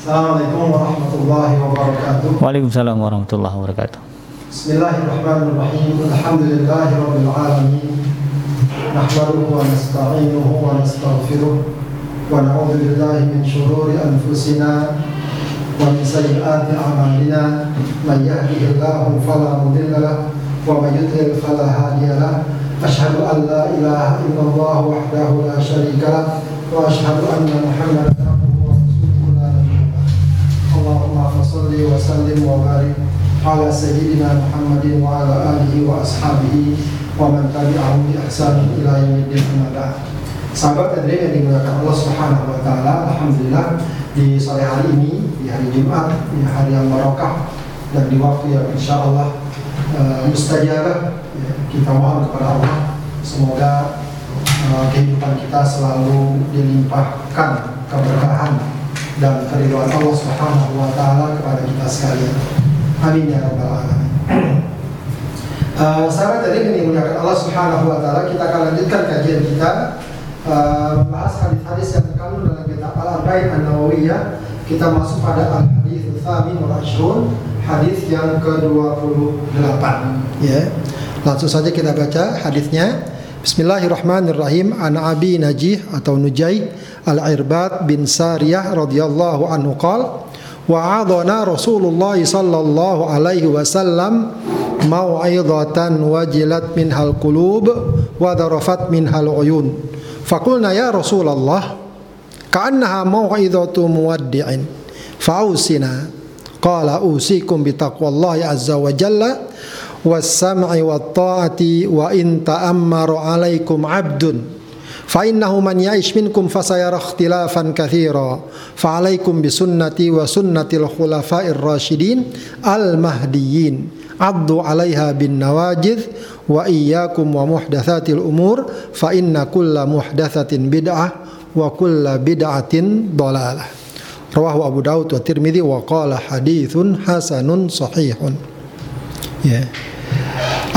Assalamualaikum warahmatullahi wabarakatuh. Waalaikumsalam warahmatullahi wabarakatuh. Bismillahirrahmanirrahim. Alamin. Nahmaduhu wa nasta'inuhu wa nastaghfiruh wa na'udzu billahi min shururi anfusina wa min sayyiati a'malina. Man yahdihillahu fala mudilla lahu wa man yudlil fala hadiya lahu. Ashhadu an la ilaha illallah wahdahu la syarika lahu wa ashhadu anna Muhammadan Ala sayyidina Muhammadin wa ala alihi wa ashabihi wa man tabi'ahum bi ihsan ila yaumiddin amma ba'd. Sahabat hadirin yang dimuliakan Allah Subhanahu wa taala, alhamdulillah di sore hari ini, di hari Jumat, di hari yang barokah dan di waktu yang insyaallah uh, mustajabah ya, kita mohon kepada Allah semoga uh, kehidupan kita selalu dilimpahkan keberkahan dan keridhaan Allah Subhanahu wa taala kepada kita sekalian. Amin ya rabbal alamin. Uh, sahabat tadi yang dimuliakan Allah Subhanahu wa taala, kita akan lanjutkan kajian kita uh, membahas hadis-hadis yang terkandung dalam kitab Al-Arba'in An-Nawawiyah. Kita masuk pada al-hadis tsamin wal hadis yang ke-28 ya. Langsung saja kita baca hadisnya. Bismillahirrahmanirrahim. An Abi Najih atau Nujai Al-Irbad bin Sariyah radhiyallahu anhu qala wa'adana Rasulullah sallallahu alaihi wasallam mau'izatan wajilat minhal qulub wa darafat minhal uyun. Faqulna ya Rasulullah ka'annaha mau'izatu muwaddi'in fa'usina qala usikum bitaqwallahi azza wa jalla wat-ta'ati wa in ta'ammaru 'alaikum 'abdun فإنه من يعيش منكم فسيرى اختلافا كثيرا فعليكم بسنتي وسنة الخلفاء الراشدين المهديين عضوا عليها بالنواجذ وإياكم ومحدثات الأمور فإن كل محدثة بدعة وكل بدعة ضلالة. رواه أبو داود والترمذي وقال حديث حسن صحيح. Yeah.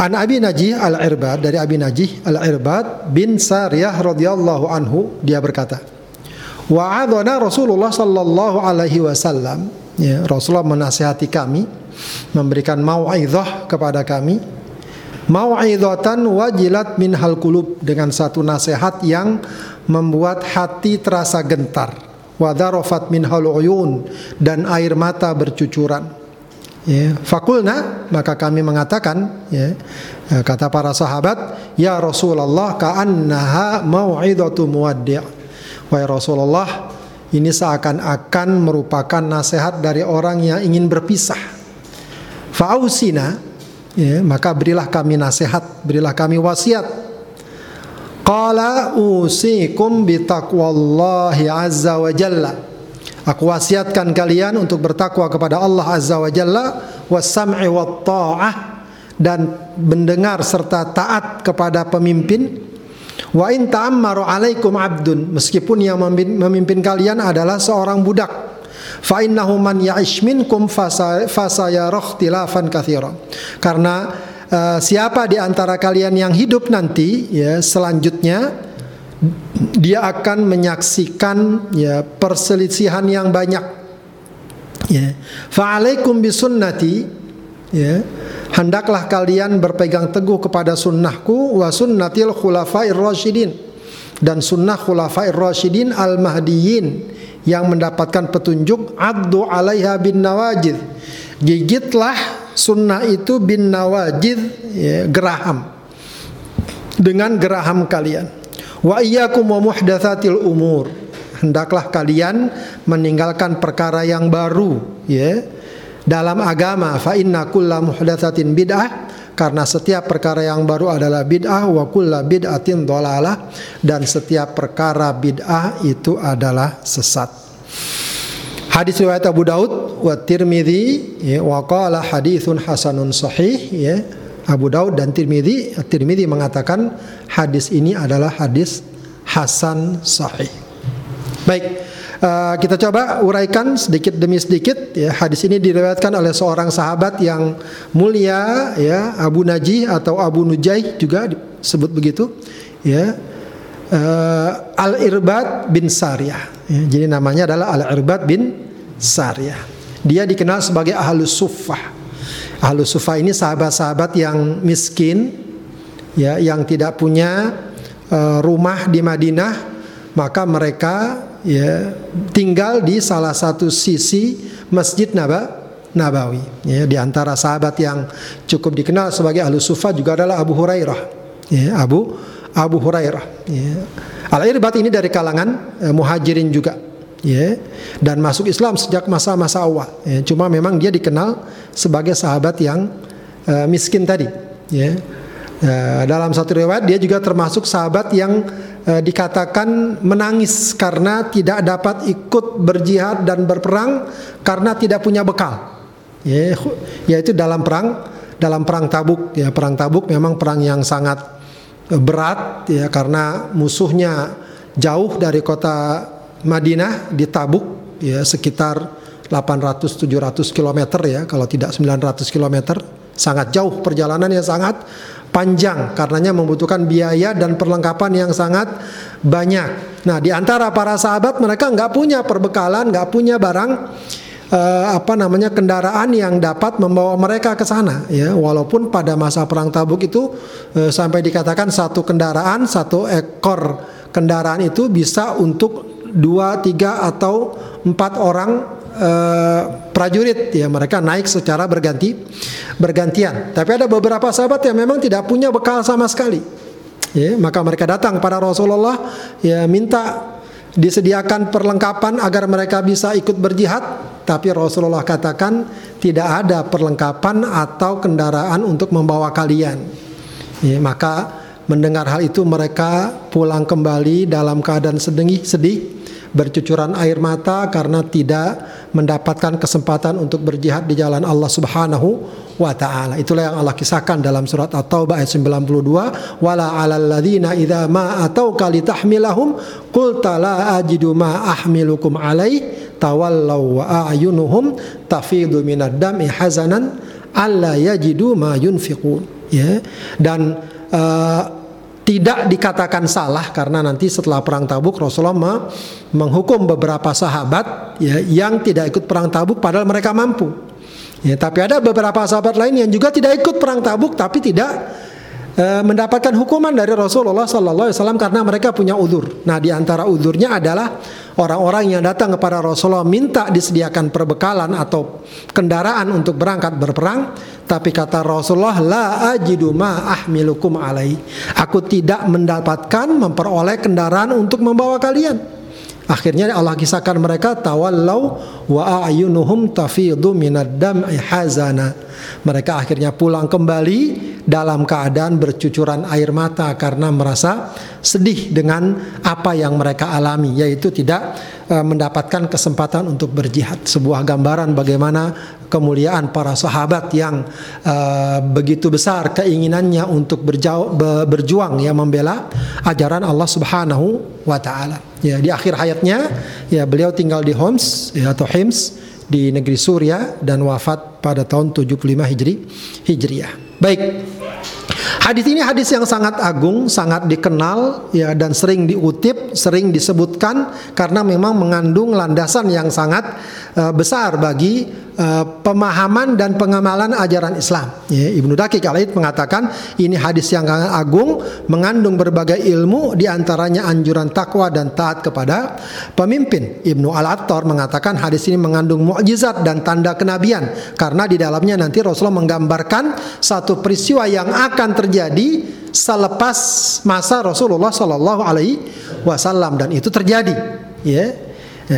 An Abi Najih Al-Irbad dari Abi Najih Al-Irbad bin Sariyah radhiyallahu anhu dia berkata Wa'adana Rasulullah sallallahu alaihi wasallam ya Rasulullah menasihati kami memberikan mau'izah kepada kami mau'izatan wajilat min hal kulub dengan satu nasihat yang membuat hati terasa gentar wadarofat min hal uyun dan air mata bercucuran Ya, fakulna maka kami mengatakan ya, kata para sahabat ya Rasulullah ka'annaha mau'idatu muwaddi' wahai Rasulullah ini seakan-akan merupakan nasihat dari orang yang ingin berpisah. Fa'usina ya, maka berilah kami nasihat berilah kami wasiat. Qala usikum bitaqwallahi azza wa jalla Aku wasiatkan kalian untuk bertakwa kepada Allah Azza wa Jalla wasam'i wa ta'ah dan mendengar serta taat kepada pemimpin. Wa in ta'ammaru alaikum abdun meskipun yang memimpin kalian adalah seorang budak. Fa innahu man ya'ish minkum fasayara katsira karena uh, siapa di antara kalian yang hidup nanti ya selanjutnya dia akan menyaksikan ya perselisihan yang banyak. Ya. Fa'alaikum bisunnati ya hendaklah kalian berpegang teguh kepada sunnahku wa sunnatil khulafair rasyidin. Dan sunnah khulafair rasyidin al mahdiyin yang mendapatkan petunjuk addu alaiha bin nawajid gigitlah sunnah itu bin nawajid ya, geraham. Dengan geraham kalian Wa iyyakum wa muhdatsatil umur. Hendaklah kalian meninggalkan perkara yang baru, ya. Dalam agama fa inna kulla muhdatsatin bid'ah karena setiap perkara yang baru adalah bid'ah wa kulla bid'atin dhalalah dan setiap perkara bid'ah itu adalah sesat. Hadis riwayat Abu Daud wa Tirmidzi ya, wa qala haditsun hasanun sahih ya Abu Daud dan Tirmidzi, Tirmidzi mengatakan hadis ini adalah hadis hasan sahih. Baik, uh, kita coba uraikan sedikit demi sedikit ya. Hadis ini diriwayatkan oleh seorang sahabat yang mulia ya, Abu Najih atau Abu Nujaih juga disebut begitu ya. Uh, Al-Irbad bin Sariyah. Ya, jadi namanya adalah Al-Irbad bin Sariyah. Dia dikenal sebagai ahlus suffah. Ahlus suffah ini sahabat-sahabat yang miskin, ya, yang tidak punya uh, rumah di Madinah, maka mereka ya tinggal di salah satu sisi Masjid Naba, Nabawi. Ya, di antara sahabat yang cukup dikenal sebagai ahlus suffah juga adalah Abu Hurairah. Ya, Abu Abu Hurairah. Ya. Al-Irbat ini dari kalangan uh, muhajirin juga ya dan masuk Islam sejak masa-masa awal ya. cuma memang dia dikenal sebagai sahabat yang uh, miskin tadi ya uh, dalam satu riwayat dia juga termasuk sahabat yang uh, dikatakan menangis karena tidak dapat ikut berjihad dan berperang karena tidak punya bekal. Ya yaitu dalam perang dalam perang Tabuk. Ya perang Tabuk memang perang yang sangat berat ya karena musuhnya jauh dari kota Madinah di Tabuk ya sekitar 800 700 km ya kalau tidak 900 km sangat jauh perjalanan yang sangat panjang karenanya membutuhkan biaya dan perlengkapan yang sangat banyak. Nah, di antara para sahabat mereka nggak punya perbekalan, nggak punya barang uh, apa namanya kendaraan yang dapat membawa mereka ke sana ya walaupun pada masa perang Tabuk itu uh, sampai dikatakan satu kendaraan satu ekor kendaraan itu bisa untuk dua, tiga atau empat orang uh, prajurit ya mereka naik secara berganti bergantian. Tapi ada beberapa sahabat yang memang tidak punya bekal sama sekali. Ya, maka mereka datang pada Rasulullah ya minta disediakan perlengkapan agar mereka bisa ikut berjihad, tapi Rasulullah katakan tidak ada perlengkapan atau kendaraan untuk membawa kalian. Ya, maka mendengar hal itu mereka pulang kembali dalam keadaan sedih, sedih bercucuran air mata karena tidak mendapatkan kesempatan untuk berjihad di jalan Allah Subhanahu wa taala. Itulah yang Allah kisahkan dalam surat At-Taubah ayat 92, wala 'alal ladzina idza ma atauka litahmilahum qulta la ajidu ma ahmilukum alaih tawallaw wa a'yunuhum tafidu minad dam'i hazanan alla yajidu ma yunfiqun. Ya. Dan uh, tidak dikatakan salah karena nanti setelah perang Tabuk Rasulullah menghukum beberapa sahabat ya, yang tidak ikut perang Tabuk padahal mereka mampu. Ya, tapi ada beberapa sahabat lain yang juga tidak ikut perang Tabuk tapi tidak e, mendapatkan hukuman dari Rasulullah Sallallahu Alaihi Wasallam karena mereka punya udur. Nah, di antara udurnya adalah orang-orang yang datang kepada Rasulullah minta disediakan perbekalan atau kendaraan untuk berangkat berperang tapi kata Rasulullah la ajidu ahmilukum alai. Aku tidak mendapatkan memperoleh kendaraan untuk membawa kalian. Akhirnya Allah kisahkan mereka tawallau wa a'yunuhum tafidu minad dam'i hazana. Mereka akhirnya pulang kembali dalam keadaan bercucuran air mata karena merasa sedih dengan apa yang mereka alami yaitu tidak uh, mendapatkan kesempatan untuk berjihad. Sebuah gambaran bagaimana kemuliaan para sahabat yang uh, begitu besar keinginannya untuk berjauh, berjuang ya membela ajaran Allah Subhanahu wa taala. Ya, di akhir hayatnya ya beliau tinggal di Homs ya, atau Hims di negeri Suria dan wafat pada tahun 75 Hijri Hijriah. Baik. Hadis ini hadis yang sangat agung, sangat dikenal ya dan sering diutip, sering disebutkan karena memang mengandung landasan yang sangat uh, besar bagi uh, pemahaman dan pengamalan ajaran Islam. Ya, Ibnu Daqiq al mengatakan ini hadis yang sangat agung, mengandung berbagai ilmu di antaranya anjuran takwa dan taat kepada pemimpin. Ibnu Al-Attar mengatakan hadis ini mengandung mukjizat dan tanda kenabian karena di dalamnya nanti Rasulullah menggambarkan satu peristiwa yang akan terjadi selepas masa Rasulullah Shallallahu Alaihi Wasallam dan itu terjadi. Ya.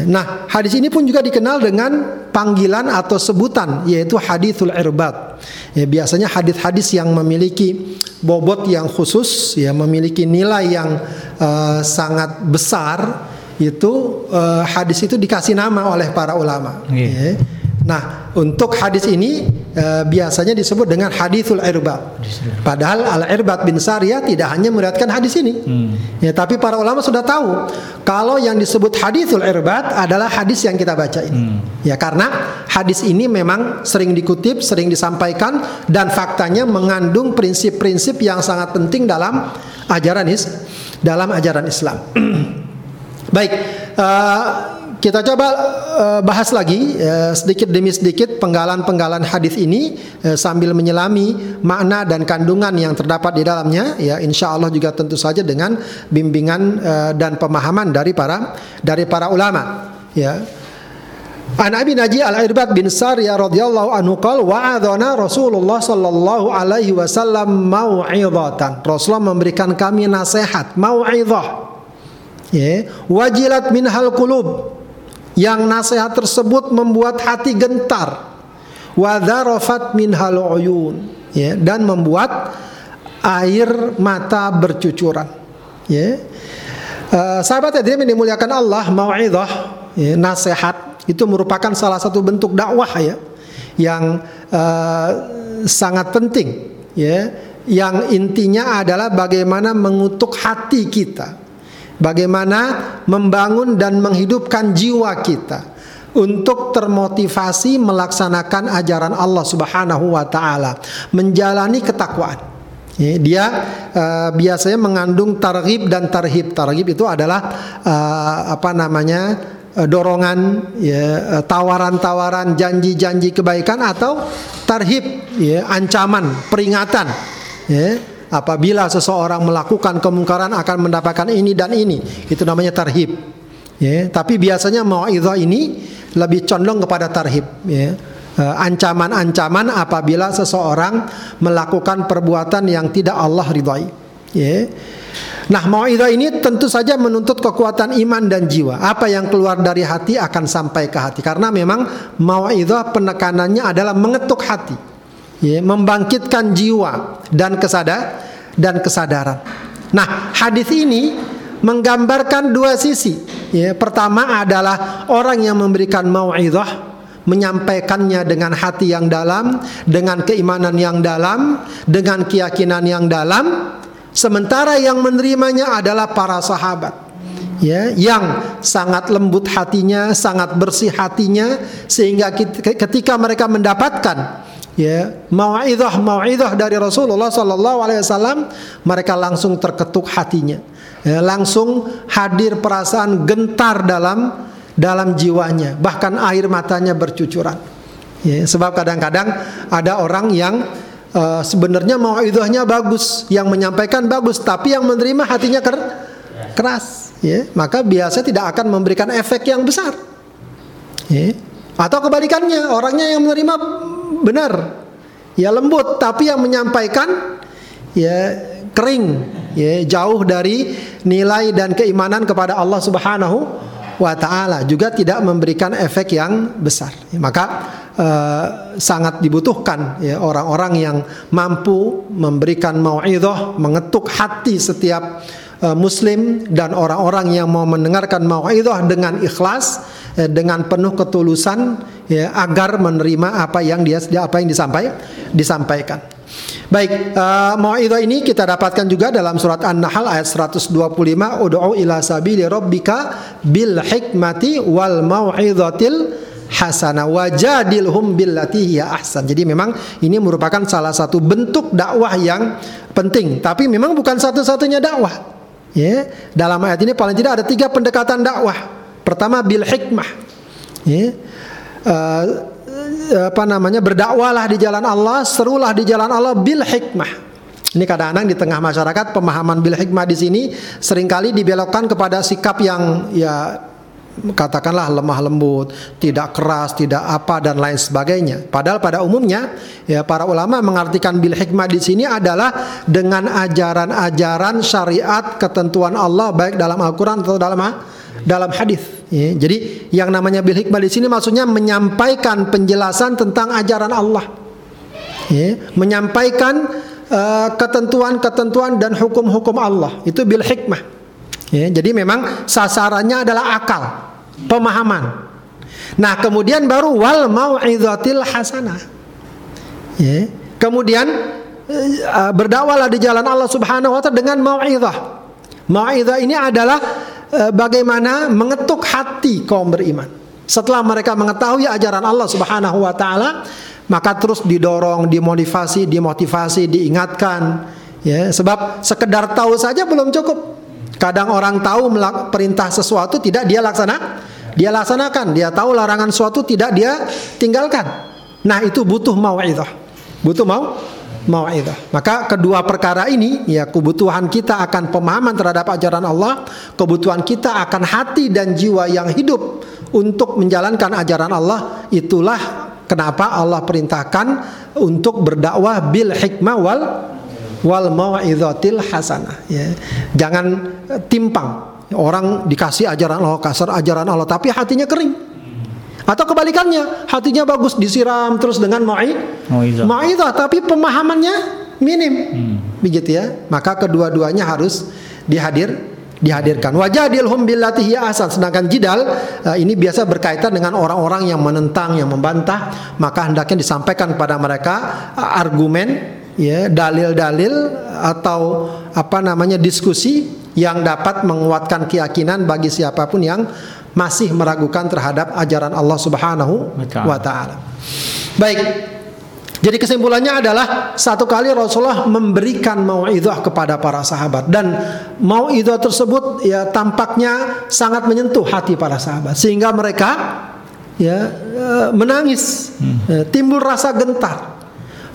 Nah, hadis ini pun juga dikenal dengan panggilan atau sebutan yaitu hadithul irbat. Ya, biasanya hadis-hadis yang memiliki bobot yang khusus, ya memiliki nilai yang uh, sangat besar itu uh, hadis itu dikasih nama oleh para ulama. Yeah. Ya. Nah, untuk hadis ini e, biasanya disebut dengan hadithul irbat. Padahal al irbat bin Sariyah tidak hanya meriwayatkan hadis ini. Hmm. Ya, tapi para ulama sudah tahu kalau yang disebut hadithul irbat adalah hadis yang kita baca ini. Hmm. Ya, karena hadis ini memang sering dikutip, sering disampaikan dan faktanya mengandung prinsip-prinsip yang sangat penting dalam ajaran is dalam ajaran Islam. Baik, uh, kita coba uh, bahas lagi uh, sedikit demi sedikit penggalan-penggalan hadis ini uh, sambil menyelami makna dan kandungan yang terdapat di dalamnya. Ya, insya Allah juga tentu saja dengan bimbingan uh, dan pemahaman dari para dari para ulama. Ya. An Abi Naji Al-Irbad bin Sariyah radhiyallahu anhu qala wa'adhana Rasulullah sallallahu alaihi wasallam mau'izatan. Rasulullah memberikan kami nasihat, mau'izah. Ya, wajilat minhal qulub. Yang nasihat tersebut membuat hati gentar. Wa dharafat minhal uyun. Ya, dan membuat air mata bercucuran. Ya. Uh, sahabat yang dimuliakan Allah, mau'izah, ya, nasihat itu merupakan salah satu bentuk dakwah ya yang uh, sangat penting ya yang intinya adalah bagaimana mengutuk hati kita bagaimana membangun dan menghidupkan jiwa kita untuk termotivasi melaksanakan ajaran Allah Subhanahu wa taala, menjalani ketakwaan. Dia uh, biasanya mengandung targhib dan tarhib. Targhib itu adalah uh, apa namanya? Eh, dorongan ya tawaran-tawaran janji-janji kebaikan atau tarhib ya ancaman peringatan ya apabila seseorang melakukan kemungkaran akan mendapatkan ini dan ini itu namanya tarhib ya tapi biasanya mauidhah ini lebih condong kepada tarhib ya eh, ancaman-ancaman apabila seseorang melakukan perbuatan yang tidak Allah ridhai ya Nah, mauidhah ini tentu saja menuntut kekuatan iman dan jiwa. Apa yang keluar dari hati akan sampai ke hati. Karena memang mauidhah penekanannya adalah mengetuk hati. Ya, membangkitkan jiwa dan kesadar dan kesadaran. Nah, hadis ini menggambarkan dua sisi. Ya, pertama adalah orang yang memberikan mauidhah menyampaikannya dengan hati yang dalam, dengan keimanan yang dalam, dengan keyakinan yang dalam, Sementara yang menerimanya adalah para sahabat ya yang sangat lembut hatinya, sangat bersih hatinya sehingga ketika mereka mendapatkan ya mau'izah mau'izah dari Rasulullah sallallahu alaihi wasallam mereka langsung terketuk hatinya. Ya, langsung hadir perasaan gentar dalam dalam jiwanya, bahkan air matanya bercucuran. Ya, sebab kadang-kadang ada orang yang uh, sebenarnya mauidhahnya bagus, yang menyampaikan bagus, tapi yang menerima hatinya ker keras, ya. Maka biasa tidak akan memberikan efek yang besar. Ya. Atau kebalikannya, orangnya yang menerima benar, ya lembut, tapi yang menyampaikan ya kering, ya jauh dari nilai dan keimanan kepada Allah Subhanahu wa taala juga tidak memberikan efek yang besar. Maka uh, sangat dibutuhkan ya orang-orang yang mampu memberikan mau'izah, mengetuk hati setiap uh, muslim dan orang-orang yang mau mendengarkan mau'izah dengan ikhlas eh, dengan penuh ketulusan ya agar menerima apa yang dia apa yang disampaikan disampaikan. Baik, uh, mau'izah ini kita dapatkan juga dalam surat An-Nahl ayat 125, "Ud'u ila sabili rabbika bil hikmati wal mau'izatil hasana wajadilhum billati hiya ahsan. Jadi memang ini merupakan salah satu bentuk dakwah yang penting, tapi memang bukan satu-satunya dakwah. Ya, dalam ayat ini paling tidak ada tiga pendekatan dakwah. Pertama bil hikmah. Ya. Uh, apa namanya berdakwalah di jalan Allah, serulah di jalan Allah bil hikmah. Ini kadang-kadang di tengah masyarakat pemahaman bil hikmah di sini sering kali dibelokkan kepada sikap yang ya katakanlah lemah lembut, tidak keras, tidak apa dan lain sebagainya. Padahal pada umumnya ya para ulama mengartikan bil hikmah di sini adalah dengan ajaran-ajaran syariat ketentuan Allah baik dalam Al-Qur'an atau dalam dalam hadis. Ya, jadi yang namanya bil hikmah di sini maksudnya menyampaikan penjelasan tentang ajaran Allah. Ya, menyampaikan uh, ketentuan-ketentuan dan hukum-hukum Allah. Itu bil hikmah. Ya, jadi memang sasarannya adalah akal, pemahaman. Nah, kemudian baru wal mau'izatil hasanah. Ya, kemudian uh, berdakwalah di jalan Allah Subhanahu wa taala dengan mau'izah. Mau'izah ini adalah Eh, bagaimana mengetuk hati kaum beriman. Setelah mereka mengetahui ajaran Allah Subhanahu wa taala, maka terus didorong, dimotivasi, dimotivasi, diingatkan ya, sebab sekedar tahu saja belum cukup. Kadang orang tahu perintah sesuatu tidak dia laksana dia laksanakan. Dia tahu larangan suatu tidak dia tinggalkan. Nah, itu butuh mau'izah. Butuh mau mau'izah. Maka kedua perkara ini ya kebutuhan kita akan pemahaman terhadap ajaran Allah, kebutuhan kita akan hati dan jiwa yang hidup untuk menjalankan ajaran Allah, itulah kenapa Allah perintahkan untuk berdakwah bil hikmah wal wal mau'izatil hasanah ya. Jangan timpang. Orang dikasih ajaran Allah kasar ajaran Allah tapi hatinya kering. Atau kebalikannya, hatinya bagus disiram terus dengan ma'i mau'izah tapi pemahamannya minim. Hmm. Begitu ya. Maka kedua-duanya harus dihadir dihadirkan. Wajadilhum billati hiya ahsan. Sedangkan jidal eh, ini biasa berkaitan dengan orang-orang yang menentang, yang membantah, maka hendaknya disampaikan kepada mereka eh, argumen ya, dalil-dalil atau apa namanya diskusi yang dapat menguatkan keyakinan bagi siapa pun yang masih meragukan terhadap ajaran Allah Subhanahu wa taala. Baik. Jadi kesimpulannya adalah satu kali Rasulullah memberikan mau'izah kepada para sahabat dan mau'izah tersebut ya tampaknya sangat menyentuh hati para sahabat sehingga mereka ya eh, menangis, eh, timbul rasa gentar.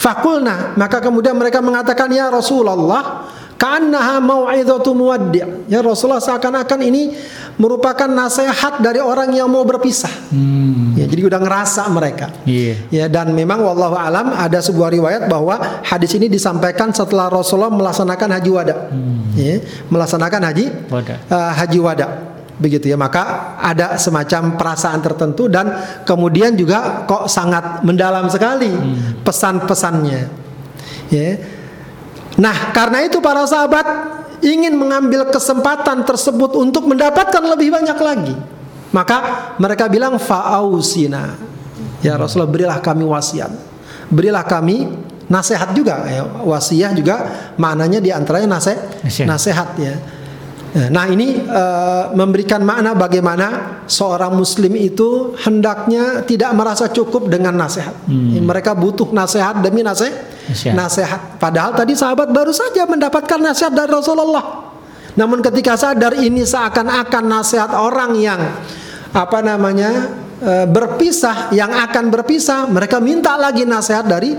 Fakulna maka kemudian mereka mengatakan ya Rasulullah Ka'annaha mau'izatu muwaddi' Ya Rasulullah seakan-akan ini merupakan nasihat dari orang yang mau berpisah. Hmm. Ya, jadi udah ngerasa mereka. Iya. Ya dan memang wallahu alam ada sebuah riwayat bahwa hadis ini disampaikan setelah Rasulullah melaksanakan haji wada. Ya, melaksanakan haji Wada. eh, haji wada. Begitu ya. Maka ada semacam perasaan tertentu dan kemudian juga kok sangat mendalam sekali pesan-pesannya. Ya. Nah, karena itu para sahabat ingin mengambil kesempatan tersebut untuk mendapatkan lebih banyak lagi. Maka mereka bilang fa'ausina. Ya Rasulullah berilah kami wasiat. Berilah kami nasihat juga ya. Wasiat juga maknanya di antaranya Nasihat. nasihat ya. Nah ini eh, memberikan makna bagaimana seorang muslim itu hendaknya tidak merasa cukup dengan nasihat. Mereka butuh nasihat demi nasihat, Nasihat. nasihat. Padahal tadi sahabat baru saja mendapatkan nasihat dari Rasulullah. Namun ketika sadar ini seakan-akan nasihat orang yang apa namanya eh, berpisah, yang akan berpisah, mereka minta lagi nasihat dari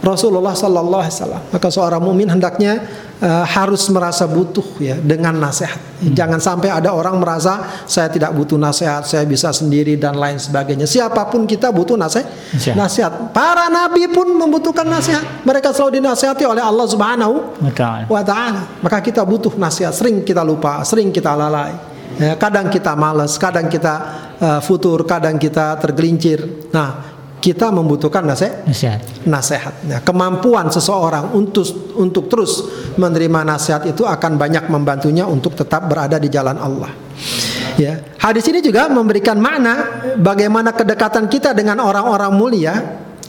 Rasulullah Sallallahu Alaihi Wasallam. Maka seorang mukmin hendaknya eh, harus merasa butuh ya dengan nasihat. Jangan sampai ada orang merasa saya tidak butuh nasihat, saya bisa sendiri dan lain sebagainya. Siapa pun kita butuh nasihat. Nasihat. Nasihat. Para nabi pun membutuhkan nasihat. Mereka selalu dinasihati oleh Allah Subhanahu wa taala. Maka kita butuh nasihat. Sering kita lupa, sering kita lalai. Ya, kadang kita malas, kadang kita eh, futur, kadang kita tergelincir. Nah, kita membutuhkan nasihat Nasihat. nasihat. Nah, kemampuan seseorang untuk untuk terus menerima nasihat itu akan banyak membantunya untuk tetap berada di jalan Allah. Ya, hadis ini juga memberikan makna bagaimana kedekatan kita dengan orang-orang mulia,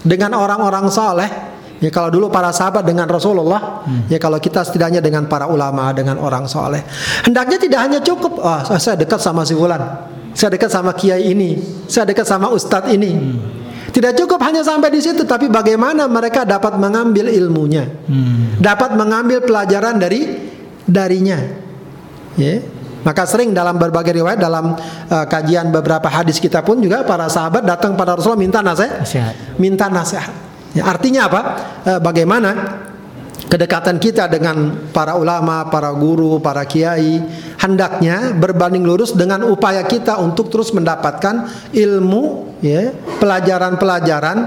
dengan orang-orang saleh. Ya kalau dulu para sahabat dengan Rasulullah, ya kalau kita setidaknya dengan para ulama, dengan orang soleh. Hendaknya tidak hanya cukup, oh, saya dekat sama si Fulan, saya dekat sama kiai ini, saya dekat sama ustadz ini. Tidak cukup hanya sampai di situ, tapi bagaimana mereka dapat mengambil ilmunya, dapat mengambil pelajaran dari darinya. Ya. Maka sering dalam berbagai riwayat dalam uh, kajian beberapa hadis kita pun juga para sahabat datang pada Rasulullah minta nasihat, minta nasihat. Ya, artinya apa? Eh, bagaimana kedekatan kita dengan para ulama, para guru, para kiai hendaknya berbanding lurus dengan upaya kita untuk terus mendapatkan ilmu, ya, pelajaran-pelajaran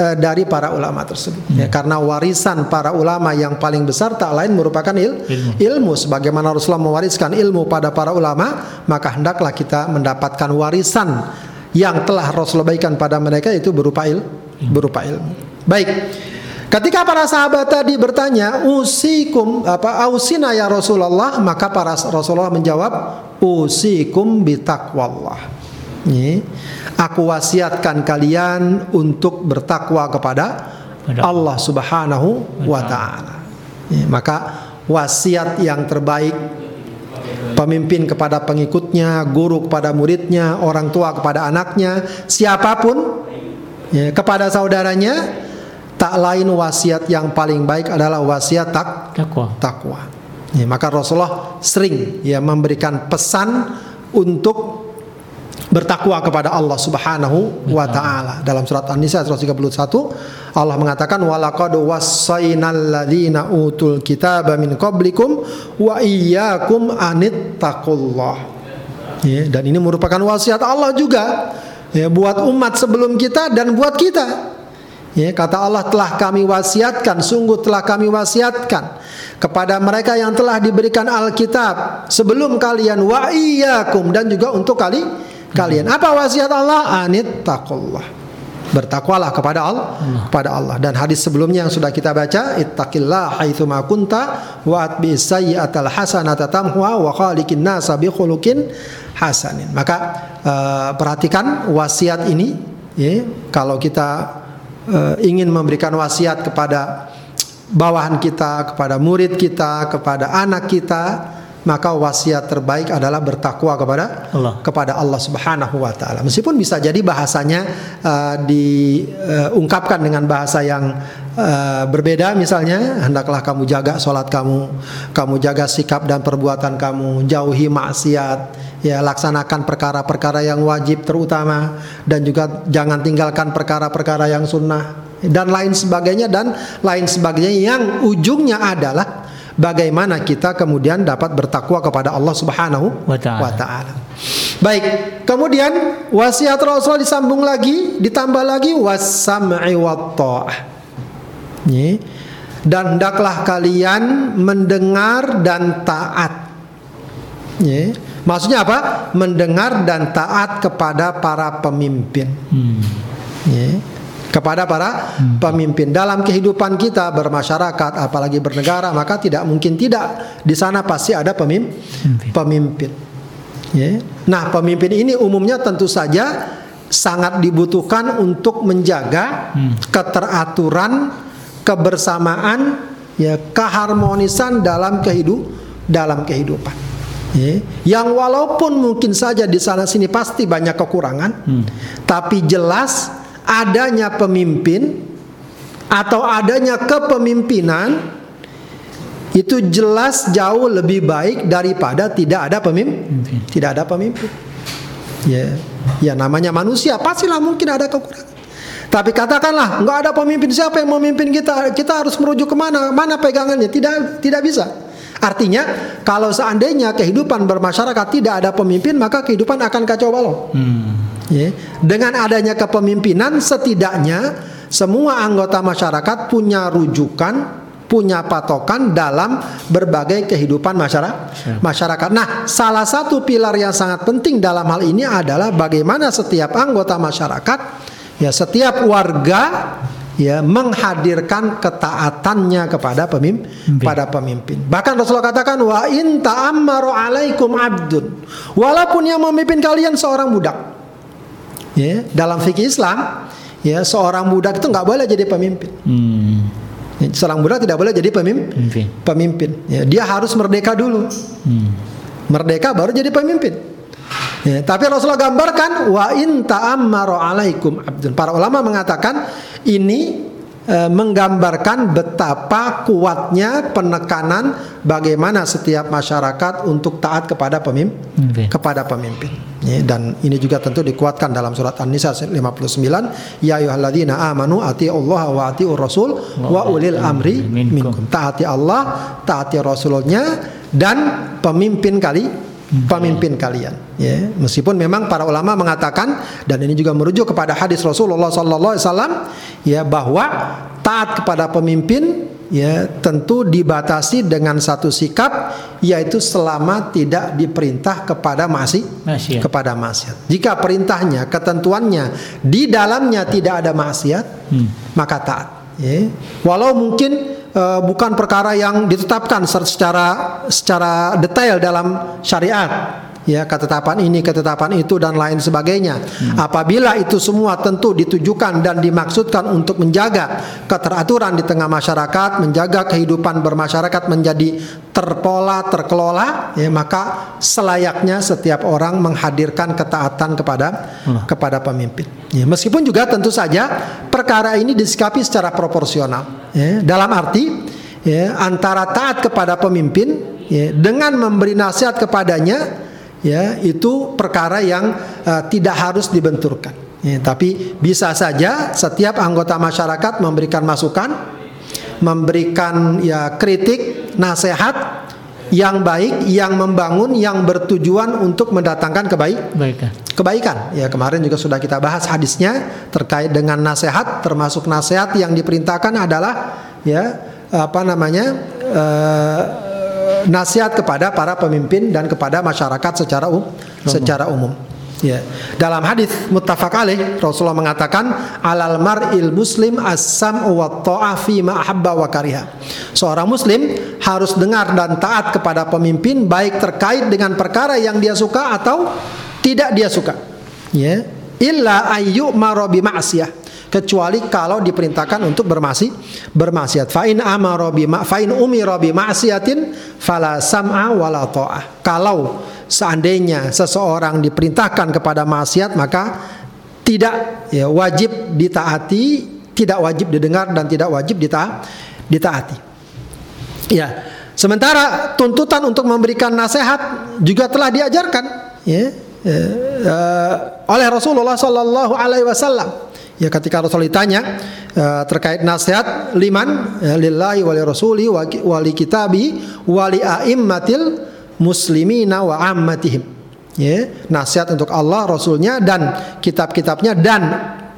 eh, dari para ulama tersebut. Ya, karena warisan para ulama yang paling besar tak lain merupakan il- Ilmu. ilmu. Sebagaimana Rasulullah mewariskan ilmu pada para ulama, maka hendaklah kita mendapatkan warisan yang telah Rasulullah berikan pada mereka itu berupa il, berupa ilmu. Baik. Ketika para sahabat tadi bertanya, "Usikum apa ausina ya Rasulullah?" Maka para Rasulullah menjawab, "Usikum bitaqwallah." Ini, aku wasiatkan kalian untuk bertakwa kepada Pada Allah Subhanahu wa taala. Maka wasiat yang terbaik pemimpin kepada pengikutnya, guru kepada muridnya, orang tua kepada anaknya, siapa pun ya, kepada saudaranya tak lain wasiat yang paling baik adalah wasiat tak Takwa. takwa. Ya, maka Rasulullah sering ya memberikan pesan untuk bertakwa kepada Allah Subhanahu wa taala. Dalam surat An-Nisa 131 Allah mengatakan walaqad wassaynal ladzina utul kitaba min qablikum wa iyyakum anittaqullah. Ya, dan ini merupakan wasiat Allah juga ya buat umat sebelum kita dan buat kita. Ya, kata Allah telah kami wasiatkan, sungguh telah kami wasiatkan kepada mereka yang telah diberikan Alkitab sebelum kalian wa iyyakum dan juga untuk kali kalian. Apa wasiat Allah? Anit taqullah. Bertakwalah kepada Allah, kepada Allah. Dan hadis sebelumnya yang sudah kita baca, ittaqillah haitsu ma kunta wa atbi sayyi'atal hasanata tamhuha wa khaliqin nasa bi khuluqin hasanin. Maka uh, perhatikan wasiat ini ya, kalau kita uh, ingin memberikan wasiat kepada bawahan kita, kepada murid kita, kepada anak kita, maka wasiat terbaik adalah bertakwa kepada Allah. kepada Allah Subhanahu wa taala. Meskipun bisa jadi bahasanya uh, diungkapkan dengan bahasa yang uh, berbeda misalnya hendaklah kamu jaga sholat kamu, kamu jaga sikap dan perbuatan kamu, jauhi maksiat, ya laksanakan perkara-perkara yang wajib terutama dan juga jangan tinggalkan perkara-perkara yang sunnah dan lain sebagainya dan lain sebagainya yang ujungnya adalah bagaimana kita kemudian dapat bertakwa kepada Allah Subhanahu Wa ta'ala. Baik, kemudian wasiat Rasul disambung lagi, ditambah lagi wasam'i wat. Dan hendaklah kalian mendengar dan taat. Ya. Maksudnya apa? Mendengar dan taat kepada para pemimpin. Hmm. Ya. Kepada para pemimpin dalam kehidupan kita bermasyarakat, apalagi bernegara, maka tidak mungkin tidak di sana pasti ada pemim- pemimpin. Ya. Nah, pemimpin ini umumnya tentu saja sangat dibutuhkan untuk menjaga keteraturan, kebersamaan, ya keharmonisan dalam kehidup dalam kehidupan. Ya. Yang walaupun mungkin saja di sana sini pasti banyak kekurangan, tapi jelas adanya pemimpin atau adanya kepemimpinan itu jelas jauh lebih baik daripada tidak ada pemimpin. Tidak ada pemimpin. Ya, ya namanya manusia pastilah mungkin ada kekurangan. Tapi katakanlah nggak ada pemimpin siapa yang memimpin kita? Kita harus merujuk ke mana? Mana pegangannya? Tidak, tidak bisa. Artinya kalau seandainya kehidupan bermasyarakat tidak ada pemimpin maka kehidupan akan kacau balau. Hmm. Ya. Dengan adanya kepemimpinan setidaknya semua anggota masyarakat punya rujukan, punya patokan dalam berbagai kehidupan masyarakat. Masyarakat. Nah, salah satu pilar yang sangat penting dalam hal ini adalah bagaimana setiap anggota masyarakat, ya setiap warga ya menghadirkan ketaatannya kepada pemimpin pada pemimpin. Bahkan Rasulullah katakan wa in ta'ammaru alaikum abdun. Walaupun yang memimpin kalian seorang budak. Ya, dalam fikih Islam, ya seorang budak itu nggak boleh jadi pemimpin. Hmm. Ya, Seorang budak tidak boleh jadi pemimpin. Pemimpin. Pemimpin. Ya, dia harus merdeka dulu. Hmm. Merdeka baru jadi pemimpin. Ya, tapi Rasulullah gambarkan wa in ta'ammaru alaikum abdun. Para ulama mengatakan ini eh, menggambarkan betapa kuatnya penekanan bagaimana setiap masyarakat untuk taat kepada pemimpin Pemimpin. kepada pemimpin. Dan ini juga tentu dikuatkan dalam surat An-Nisa 59 ya ayyuhalladzina amanu atiullaha wa atiur rasul wa ulil amri Minkum. minkum. Taati Allah, taati rasulnya dan pemimpin kali pemimpin kalian ya meskipun memang para ulama mengatakan dan ini juga merujuk kepada hadis Rasulullah sallallahu alaihi wasallam ya bahwa taat kepada pemimpin ya tentu dibatasi dengan satu sikap yaitu selama tidak diperintah kepada masih Maksiat. kepada maksiat. Jika perintahnya, ketentuannya di dalamnya tidak ada maksiat, Hmm. maka taat. Ya. Walau mungkin eh, bukan perkara yang ditetapkan secara secara detail dalam syariat. Ya, ketetapan ini, ketetapan itu dan lain sebagainya. Apabila itu semua tentu ditujukan dan dimaksudkan untuk menjaga keteraturan di tengah masyarakat, menjaga kehidupan bermasyarakat menjadi terpola, terkelola, ya, maka selayaknya setiap orang menghadirkan ketaatan kepada kepada pemimpin. Ya, meskipun juga tentu saja perkara ini disikapi secara proporsional. Ya, dalam arti ya, antara taat kepada pemimpin ya, dengan memberi nasihat kepadanya ya itu perkara yang uh, tidak harus dibenturkan. Ya, tapi bisa saja setiap anggota masyarakat memberikan masukan, memberikan ya kritik, nasihat yang baik, yang membangun, yang bertujuan untuk mendatangkan kebaik, Baik. kebaikan. Ya kemarin juga sudah kita bahas hadisnya terkait dengan nasihat, termasuk nasihat yang diperintahkan adalah ya apa namanya eh, nasihat kepada para pemimpin dan kepada masyarakat secara um, secara umum. Ya. Dalam hadis muttafaq alaih Rasulullah mengatakan alal mar'il muslim as-sam'u wa ta'ah fi ma ahabba wa kariha. Seorang muslim harus dengar dan taat kepada pemimpin baik terkait dengan perkara yang dia suka atau tidak dia suka. Ya. Illa ayyu marobi ma'siyah kecuali kalau diperintahkan untuk bermasi bermaksiat. Fa in amara bi ma fa in umira bi ma'siyatin fala sam'a wala. Kalau seandainya seseorang diperintahkan kepada maksiat maka tidak ya wajib ditaati, tidak wajib didengar dan tidak wajib dita ditaati. Ya. Sementara tuntutan untuk memberikan nasihat juga telah diajarkan ya, ya uh, oleh Rasulullah sallallahu alaihi wasallam. Ya ketika Rasul ditanya uh, terkait nasihat liman ya, lillahi wali rasuli wali kitabi wali aimmatil muslimina wa ammatihim. Ya, nasihat untuk Allah, Rasulnya dan kitab-kitabnya dan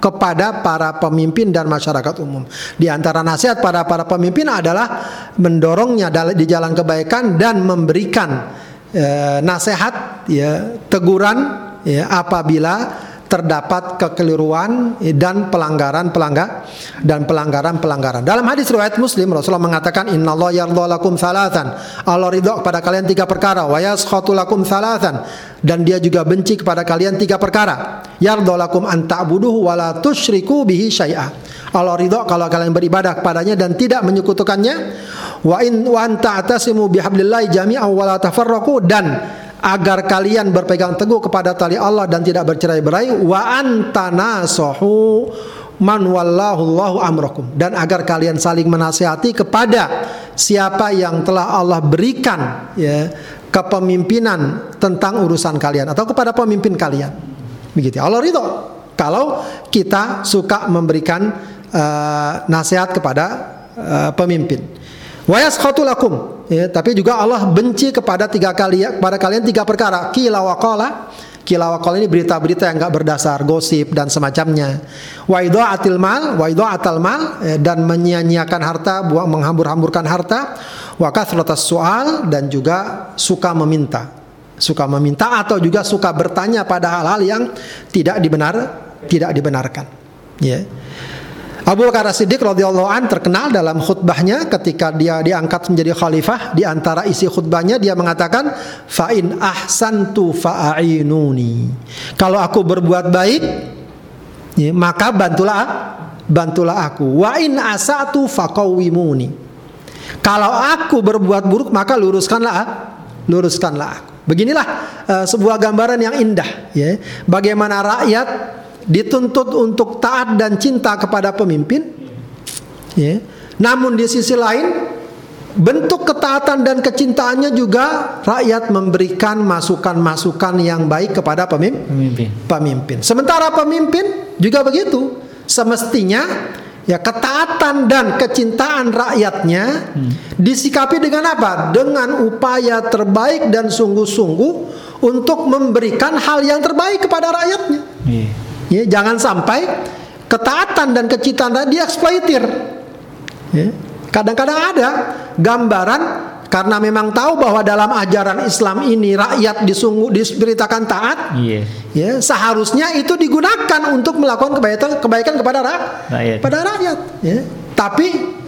kepada para pemimpin dan masyarakat umum. Di antara nasihat pada para pemimpin adalah mendorongnya di jalan kebaikan dan memberikan eh, nasihat, ya, teguran ya, apabila terdapat kekeliruan dan pelanggaran pelanggar dan pelanggaran pelanggaran. Dalam hadis riwayat Muslim Rasulullah mengatakan innallaha yardha lakum salatan. Allah ridho kepada kalian tiga perkara wa yaskhatu salatan dan dia juga benci kepada kalian tiga perkara. Yardha lakum an ta'buduhu wa bihi syai'a. Allah ridho kalau kalian beribadah kepadanya dan tidak menyekutukannya. Wa in wa anta atasimu bihablillahi jami'an wa la tafarraqu dan agar kalian berpegang teguh kepada tali Allah dan tidak bercerai-berai. Wa antanasahu man wallahu amrakum. Dan agar kalian saling menasihati kepada siapa yang telah Allah berikan ya kepemimpinan tentang urusan kalian atau kepada pemimpin kalian. Begitu. Allah ridho. Kalau kita suka memberikan uh, nasihat kepada uh, pemimpin wa lakum. Ya, tapi juga Allah benci kepada tiga kali kepada kalian tiga perkara. Kila wa qala. Kila wa qala ini berita-berita yang enggak berdasar gosip dan semacamnya. Wa idaatil mal. Wa idaatal mal. Ya, dan menyia-nyiakan harta buang menghambur-hamburkan harta. Wa kasratas soal dan juga suka meminta. Suka meminta atau juga suka bertanya pada hal-hal yang tidak dibenar tidak dibenarkan. Ya Abu Bakar Siddiq radhiyallahu an terkenal dalam khutbahnya ketika dia diangkat menjadi khalifah di antara isi khutbahnya dia mengatakan fa in ahsantu fa'inuni. Kalau aku berbuat baik ya, maka bantulah bantulah aku. Wa in asatu faqawwimuni. Kalau aku berbuat buruk maka luruskanlah luruskanlah aku. Beginilah uh, sebuah gambaran yang indah ya. Bagaimana rakyat dituntut untuk taat dan cinta kepada pemimpin ya namun di sisi lain bentuk ketaatan dan kecintaannya juga rakyat memberikan masukan-masukan yang baik kepada pemimpin Pemimpin. pemimpin sementara pemimpin juga begitu semestinya ya ketaatan dan kecintaan rakyatnya hmm. disikapi dengan apa dengan upaya terbaik dan sungguh-sungguh untuk memberikan hal yang terbaik kepada rakyatnya Iya. Ya, jangan sampai ketaatan dan kecintaan dieksploitir. Ya. Kadang-kadang ada gambaran karena memang tahu bahwa dalam ajaran Islam ini rakyat disungguh diberitakan taat. Iya. Ya, seharusnya itu digunakan untuk melakukan kebaikan kebaikan kepada ra Rakyat. pada rakyat. Ya. Tapi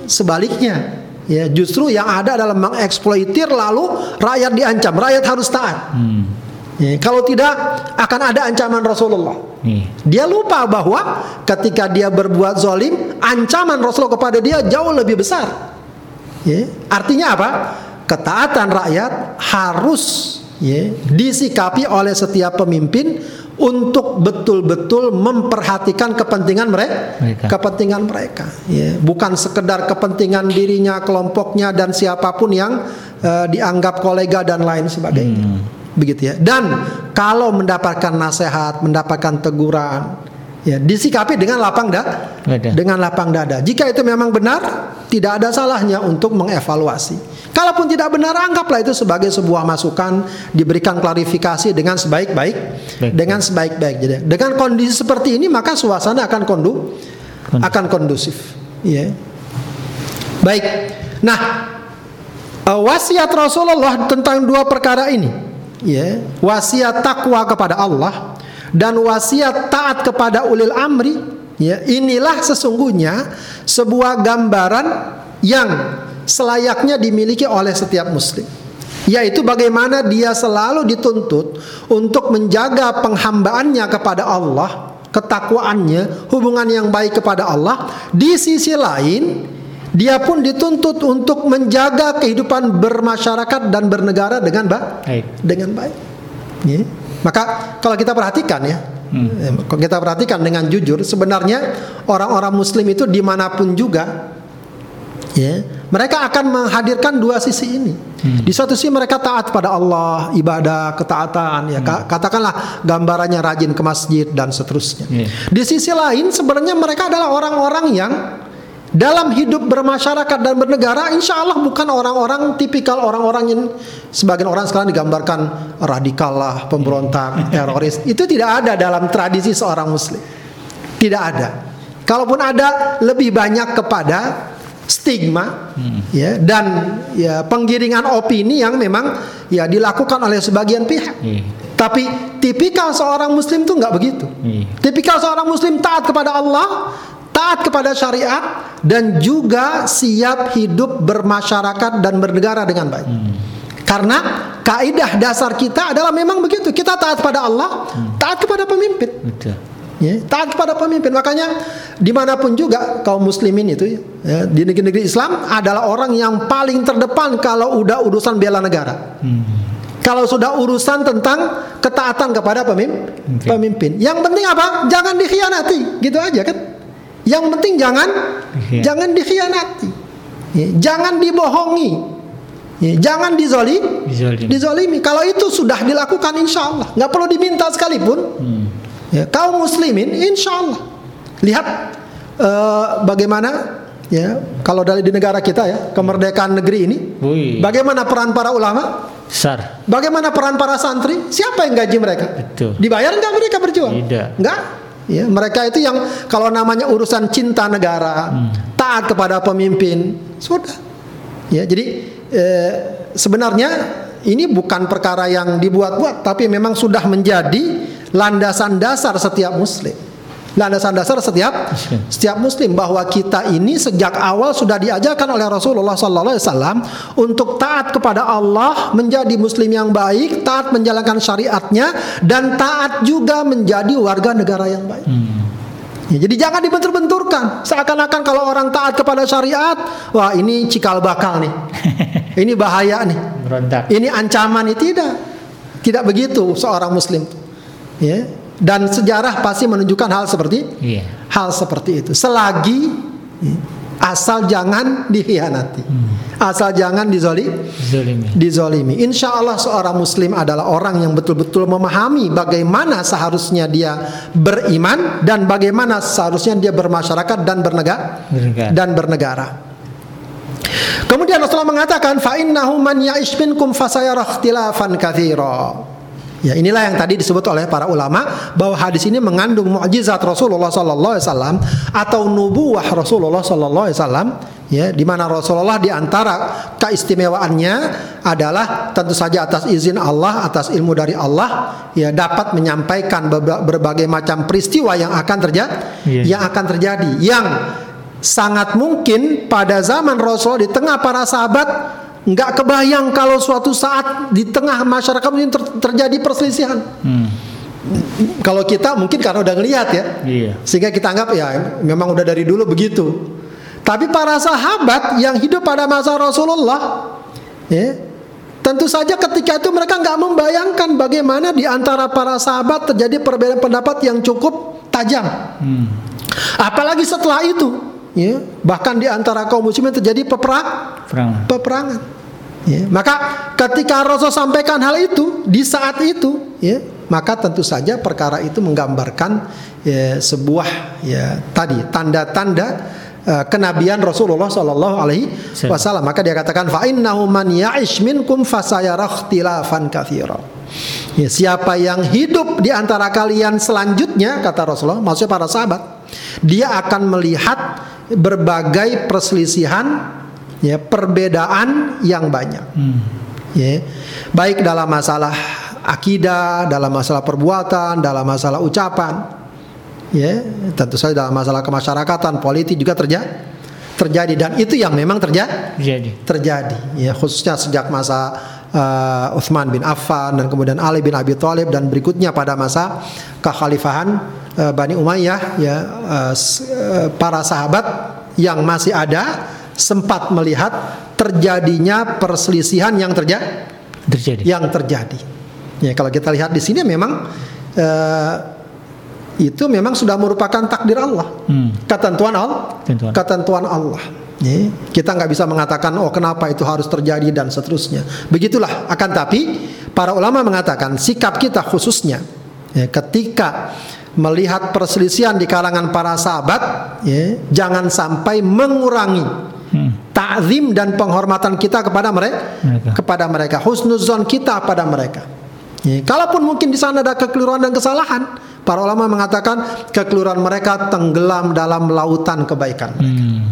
sebaliknya, ya justru yang ada dalam mengeksploitir lalu rakyat diancam, rakyat harus taat. Hmm. Ya, kalau tidak akan ada ancaman Rasulullah. Dia lupa bahwa ketika dia berbuat zolim, ancaman Rasulullah kepada dia jauh lebih besar. Ya, artinya apa? Ketaatan rakyat harus ya, disikapi oleh setiap pemimpin untuk betul-betul memperhatikan kepentingan mereka, Mereka. kepentingan mereka. Ya, bukan sekedar kepentingan dirinya, kelompoknya dan siapa pun yang eh, dianggap kolega dan lain sebagainya. Hmm. Begitu ya. Dan kalau mendapatkan nasihat, mendapatkan teguran, ya disikapi dengan lapang dada, Dada. dengan lapang dada. Jika itu memang benar, tidak ada salahnya untuk mengevaluasi. Kalaupun tidak benar, anggaplah itu sebagai sebuah masukan, diberikan klarifikasi dengan sebaik-baik, Baik. dengan sebaik-baik. Jadi, dengan kondisi seperti ini, maka suasana akan kondu, Kondusif. akan kondusif. Ya. Baik. Nah, eh, wasiat Rasulullah tentang dua perkara ini, ya, wasiat takwa kepada Allah dan wasiat taat kepada ulil amri, ya, inilah sesungguhnya sebuah gambaran yang selayaknya dimiliki oleh setiap muslim. Yaitu bagaimana dia selalu dituntut untuk menjaga penghambaannya kepada Allah, ketakwaannya, hubungan yang baik kepada Allah. Di sisi lain, dia pun dituntut untuk menjaga kehidupan bermasyarakat dan bernegara dengan ba- Baik. dengan baik. Ya. Maka kalau kita perhatikan ya, eh, kalau kita perhatikan dengan jujur, sebenarnya orang-orang Muslim itu di mana pun juga, ya, mereka akan menghadirkan dua sisi ini. Di satu sisi mereka taat pada Allah, ibadah, ketaatan, ya ka- katakanlah gambarannya rajin ke masjid dan seterusnya. Iya. Di sisi lain sebenarnya mereka adalah orang-orang yang dalam hidup bermasyarakat dan bernegara insya Allah bukan orang-orang tipikal orang-orang yang sebagian orang sekarang digambarkan radikal lah, pemberontak, teroris. Itu tidak ada dalam tradisi seorang muslim. Tidak ada. Kalaupun ada lebih banyak kepada stigma ya dan ya penggiringan opini yang memang ya dilakukan oleh sebagian pihak. Iya. Tapi tipikal seorang muslim itu nggak begitu. Iya. Tipikal seorang muslim taat kepada Allah, taat kepada syariat dan juga siap hidup bermasyarakat dan bernegara dengan baik. Karena kaidah dasar kita adalah memang begitu. Kita taat pada Allah, taat kepada pemimpin. Betul. Ya, taat kepada pemimpin. Makanya di mana pun juga kaum muslimin itu ya, di negeri-negeri Islam adalah orang yang paling terdepan kalau udah urusan bela negara. Kalau sudah urusan tentang ketaatan kepada pemimpin, pemimpin. Yang penting apa? Jangan dikhianati, gitu aja kan. Yang penting jangan Iya. jangan dikhianati. Ya, jangan dibohongi. Ya, jangan dizoli, Dizolimi. dizolimi. Kalau itu sudah dilakukan insya Allah, nggak perlu diminta sekalipun. Ya, kaum muslimin insya Allah lihat eh, bagaimana ya kalau dari di negara kita ya kemerdekaan negeri ini Wih. bagaimana peran para ulama Besar. bagaimana peran para santri siapa yang gaji mereka Betul. dibayar nggak mereka berjuang Tidak. nggak ya mereka itu yang kalau namanya urusan cinta negara taat kepada pemimpin sudah. Ya jadi eh, sebenarnya ini bukan perkara yang dibuat-buat tapi memang sudah menjadi landasan dasar setiap muslim landasan dasar setiap setiap muslim bahwa kita ini sejak awal sudah diajarkan oleh Rasulullah sallallahu alaihi wasallam untuk taat kepada Allah, menjadi muslim yang baik, taat menjalankan syariatnya dan taat juga menjadi warga negara yang baik. Ya, jadi jangan dibentur-benturkan. Seakan-akan kalau orang taat kepada syariat, wah ini cikal bakal nih. ini bahaya nih. Berontak. Ini ancaman nih tidak. Tidak begitu seorang muslim. Ya. Dan sejarah pasti menunjukkan hal seperti Iya. hal seperti itu. Selagi ya, asal jangan dikhianati. Asal jangan dizoli, Zolimi. dizolimi. Insya Allah seorang muslim adalah orang yang betul-betul memahami bagaimana seharusnya dia beriman dan bagaimana seharusnya dia bermasyarakat dan bernegara Bernegara. dan bernegara. Kemudian Rasulullah mengatakan fa innahu man ya'ish minkum fasayara ikhtilafan katsira. Ya, inilah yang tadi disebut oleh para ulama bahwa hadis ini mengandung mukjizat Rasulullah sallallahu alaihi wasallam atau nubuwah Rasulullah sallallahu alaihi wasallam ya di mana Rasulullah di antara keistimewaannya adalah tentu saja atas izin Allah, atas ilmu dari Allah ya dapat menyampaikan berba- berbagai macam peristiwa yang akan terjadi Iya. yang akan terjadi yang sangat mungkin pada zaman Rasul di tengah para sahabat nggak kebayang kalau suatu saat di tengah masyarakat mungkin ter- terjadi perselisihan. Hmm. Kalau kita mungkin karena udah ngelihat ya, Iya. sehingga kita anggap ya memang udah dari dulu begitu. Tapi para sahabat yang hidup pada masa Rasulullah, ya, tentu saja ketika itu mereka nggak membayangkan bagaimana di antara para sahabat terjadi perbedaan pendapat yang cukup tajam. Hmm. Apalagi setelah itu, ya, bahkan di antara kaum muslimin terjadi peperang, Perang. peperangan. Ya, maka ketika Rasul sampaikan hal itu di saat itu, ya, maka tentu saja perkara itu menggambarkan ya, sebuah ya tadi tanda-tanda uh, kenabian Rasulullah Shallallahu Alaihi Wasallam. Maka dia katakan fa innahu man ya'ish minkum fasayara ikhtilafan katsira. Ya, siapa yang hidup di antara kalian selanjutnya kata Rasulullah, maksudnya para sahabat, dia akan melihat berbagai perselisihan ya perbedaan yang banyak. Hmm. Ya. Baik dalam masalah akidah, dalam masalah perbuatan, dalam masalah ucapan. Ya, tentu saja dalam masalah kemasyarakatan, politik juga terjadi terjadi dan itu yang memang terjadi terjadi terjadi ya khususnya sejak masa uh, Uthman bin Affan dan kemudian Ali bin Abi Thalib dan berikutnya pada masa kekhalifahan uh, Bani Umayyah ya uh, para sahabat yang masih ada sempat melihat terjadinya perselisihan yang terja terjadi. Yang terjadi. Ya, kalau kita lihat di sini memang uh, itu memang sudah merupakan takdir Allah. Hmm. Ketentuan Allah. Ketentuan, ketentuan Allah. Ya, kita nggak bisa mengatakan oh kenapa itu harus terjadi dan seterusnya. Begitulah. Akan tapi para ulama mengatakan sikap kita khususnya ya, ketika melihat perselisihan di kalangan para sahabat, ya, jangan sampai mengurangi hmm. takzim dan penghormatan kita kepada mereka, mereka. kepada mereka husnuzon kita pada mereka ya, kalaupun mungkin di sana ada kekeliruan dan kesalahan para ulama mengatakan kekeliruan mereka tenggelam dalam lautan kebaikan mereka hmm.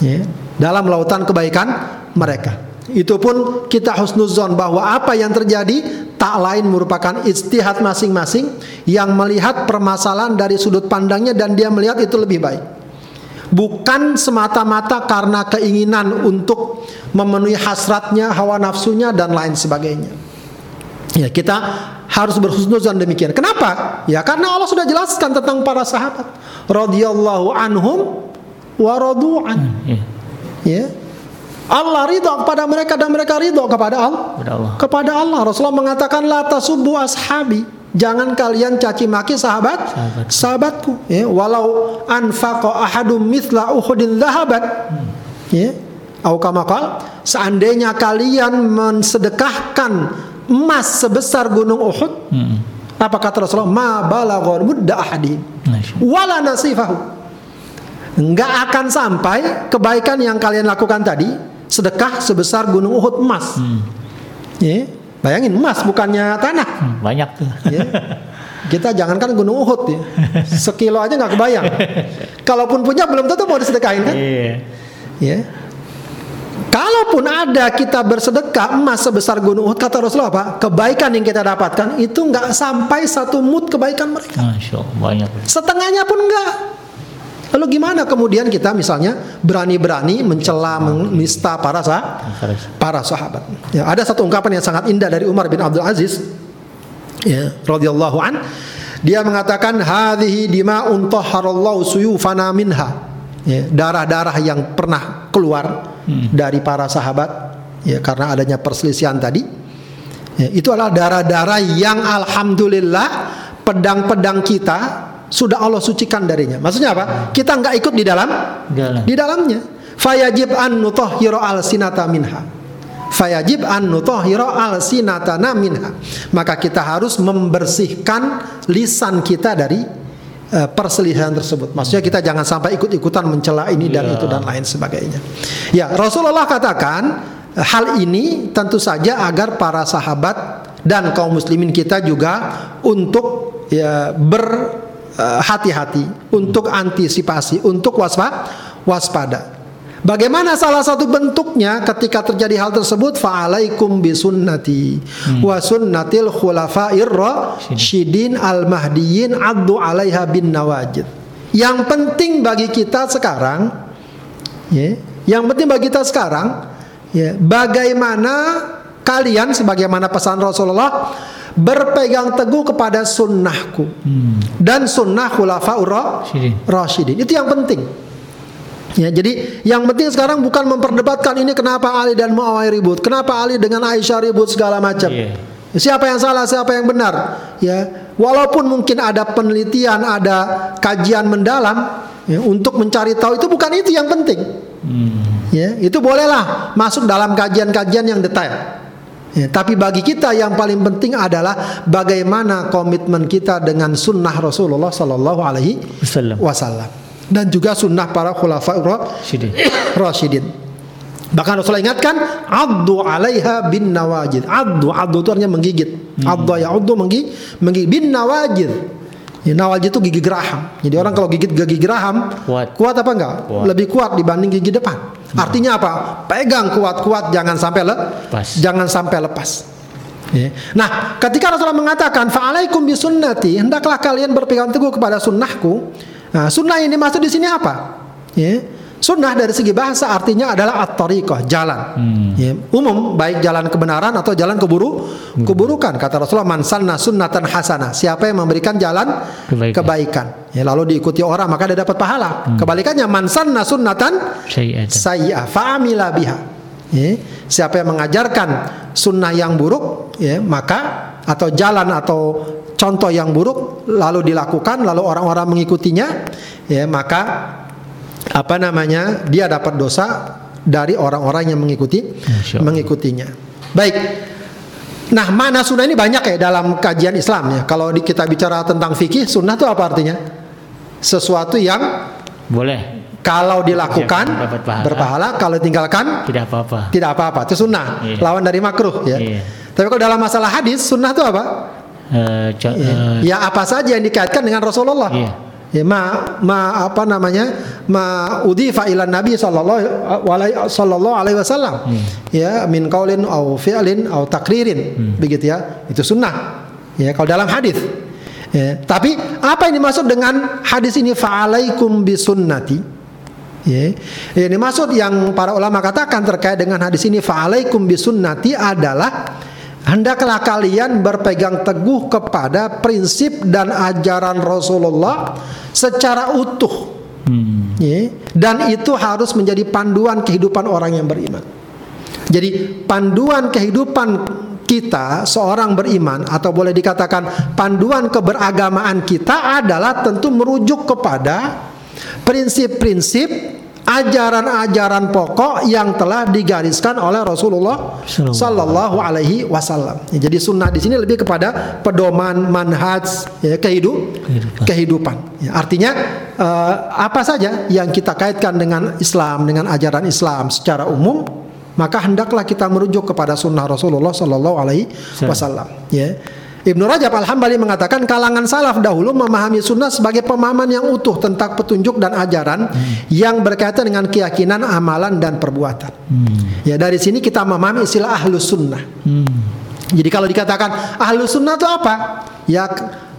ya, dalam lautan kebaikan mereka itu pun kita husnuzon bahwa apa yang terjadi tak lain merupakan istihad masing-masing yang melihat permasalahan dari sudut pandangnya dan dia melihat itu lebih baik bukan semata-mata karena keinginan untuk memenuhi hasratnya, hawa nafsunya dan lain sebagainya. Ya, kita harus berhusnuzan demikian. Kenapa? Ya karena Allah sudah jelaskan tentang para sahabat. Radhiyallahu anhum wa radu'an. Ya. ya. Allah ridho kepada mereka dan mereka ridho kepada Allah. Kepada Allah. Kepada Allah. Rasulullah mengatakan la tasubbu ashabi Jangan kalian caci maki sahabat Sahabat. sahabatku ya walau anfaqa ahadum mithla uhudin dhahaban hmm. ya au seandainya kalian mensedekahkan emas sebesar gunung Uhud hmm. apa kata Rasulullah ma balagha mudda ahadin wala nasifahu enggak akan sampai kebaikan yang kalian lakukan tadi sedekah sebesar gunung Uhud emas hmm. ya Bayangin emas bukannya tanah. Hmm, banyak tuh. Ya. Kita jangankan Gunung Uhud ya. Sekilo aja nggak kebayang. Kalaupun punya belum tentu mau disedekahin kan? Iya. Ya. Kalaupun ada kita bersedekah emas sebesar gunung Uhud kata Rasulullah apa? Kebaikan yang kita dapatkan itu nggak sampai satu mut kebaikan mereka. Masya Allah, banyak. Setengahnya pun enggak. Lalu gimana kemudian kita misalnya berani-berani mencela, menista para sah, para sahabat. Ya, ada satu ungkapan yang sangat indah dari Umar bin Abdul Aziz, ya, radhiyallahu an. Dia mengatakan hadhihi dima'un tahharallahu suyufana minha. Ya, darah-darah yang pernah keluar hmm. dari para sahabat ya karena adanya perselisihan tadi. Ya, itu adalah darah-darah yang alhamdulillah pedang-pedang kita sudah Allah sucikan darinya. Maksudnya apa? Kita nggak ikut di dalam, dalam. di dalamnya. Fayajib an nutahhira al sinata minha. Fayajib an nutahhira al sinatana minha. Maka kita harus membersihkan lisan kita dari uh, perselisihan tersebut. Maksudnya kita jangan sampai ikut-ikutan mencela ini dan yeah. itu dan lain sebagainya. Ya, Rasulullah katakan hal ini tentu saja agar para sahabat dan kaum muslimin kita juga untuk ya ber Eh, hati-hati, untuk antisipasi, untuk waspada. waspada. Bagaimana salah satu bentuknya ketika terjadi hal tersebut fa'alaikum bisunnati hmm. wa sunnatil khulafair rasyidin al mahdiyin addu 'alaiha bin nawajid. Yang penting bagi kita sekarang ya, yang penting bagi kita sekarang ya, bagaimana kalian sebagaimana pesan Rasulullah berpegang teguh kepada sunnahku hmm. dan sunnah khulafaur rasyidin. Itu yang penting. Ya, jadi yang penting sekarang bukan memperdebatkan ini kenapa Ali dan Muawiyah ribut, kenapa Ali dengan Aisyah ribut segala macam. Yeah. Siapa yang salah, siapa yang benar. Ya, walaupun mungkin ada penelitian, ada kajian mendalam, Ya, untuk mencari tahu itu bukan itu yang penting. Hmm. Ya, itu bolehlah masuk dalam kajian-kajian yang detail. Ya, tapi bagi kita yang paling penting adalah bagaimana komitmen kita dengan sunnah Rasulullah Sallallahu Alaihi Wasallam. Dan juga sunnah para khulafaur Syidin. Rasyidin. Bahkan Rasulullah ingatkan, addu alaiha bin nawajid. Addu, addu itu artinya menggigit. Addu ya addu menggigit, menggigit bin nawajid. Ya, nawajid itu gigi geraham. Jadi orang kalau gigit gigi geraham, Kuat. apa enggak? Kuat. Lebih kuat dibanding gigi depan. Artinya apa? Pegang kuat-kuat, jangan sampai le, Lepas. jangan sampai lepas. Ya. Nah, ketika Rasulullah mengatakan fa'alaikum bisunnati, hendaklah kalian berpegang teguh kepada sunnahku. Nah, sunnah ini maksud di sini apa? Ya. Sunnah dari segi bahasa artinya adalah at-tariqah, jalan. Hmm. Ya, umum baik jalan kebenaran atau jalan keburu keburukan. Kata Rasulullah man sanna sunnatan hasanah. Siapa yang memberikan jalan Kebaikan. kebaikan, ya lalu diikuti orang maka dia dapat pahala. Kebalikannya man sanna sunnatan sayyi'ah fa'amila biha. Ya, siapa yang mengajarkan sunnah yang buruk, ya, maka atau jalan atau contoh yang buruk lalu dilakukan lalu orang-orang mengikutinya, ya, maka apa namanya? dia dapat dosa dari orang-orang yang mengikuti mengikutinya. Baik. Nah, mana sunnah ini banyak ya dalam kajian Islam ya. Kalau di- kita bicara tentang fikih, sunnah itu apa artinya? Sesuatu yang Boleh. kalau dilakukan pahala. berpahala, kalau tinggalkan Tidak apa-apa. tidak apa-apa. Itu sunnah. Iya. Lawan dari makruh ya. Iya. Tapi kalau dalam masalah hadis, sunnah itu apa? Ya, eh, ya apa saja yang dikaitkan dengan Rasulullah. Iya. Ya, ma, ma apa namanya? Ma udhifa ila Nabi sallallahu alaihi sallallahu alaihi wasallam. Hmm. Ya, min qaulin au fi'lin au takririn. Begitu ya. Itu sunnah. Ya, kalau dalam hadis. Ya, tapi apa yang dimaksud dengan hadis ini fa'alaikum bisunnati? Ya. Yang dimaksud yang para ulama katakan terkait dengan hadis ini fa'alaikum bisunnati adalah hendaklah kalian berpegang teguh kepada prinsip dan ajaran Rasulullah secara utuh. hmm. Ya. Dan itu harus menjadi panduan kehidupan orang yang beriman. Jadi panduan kehidupan kita seorang beriman atau boleh dikatakan panduan keberagamaan kita adalah tentu merujuk kepada prinsip-prinsip ajaran-ajaran pokok yang telah digariskan oleh Rasulullah Sallallahu. Sallallahu Alaihi Wasallam. Ya, jadi sunnah di sini lebih kepada pedoman manhaj ya, kehidup, Kehidupan. kehidupan. Ya, artinya eh, apa saja yang kita kaitkan dengan Islam, dengan ajaran Islam secara umum, maka hendaklah kita merujuk kepada sunnah Rasulullah Sallallahu Alaihi Wasallam. Ya. Ibnu Rajab Al-Hambali mengatakan kalangan salaf dahulu memahami sunnah sebagai pemahaman yang utuh tentang petunjuk dan ajaran yang berkaitan dengan keyakinan, amalan dan perbuatan. Ya dari sini kita memahami istilah ahlus sunnah. Hmm. Jadi kalau dikatakan ahlus sunnah itu apa? Ya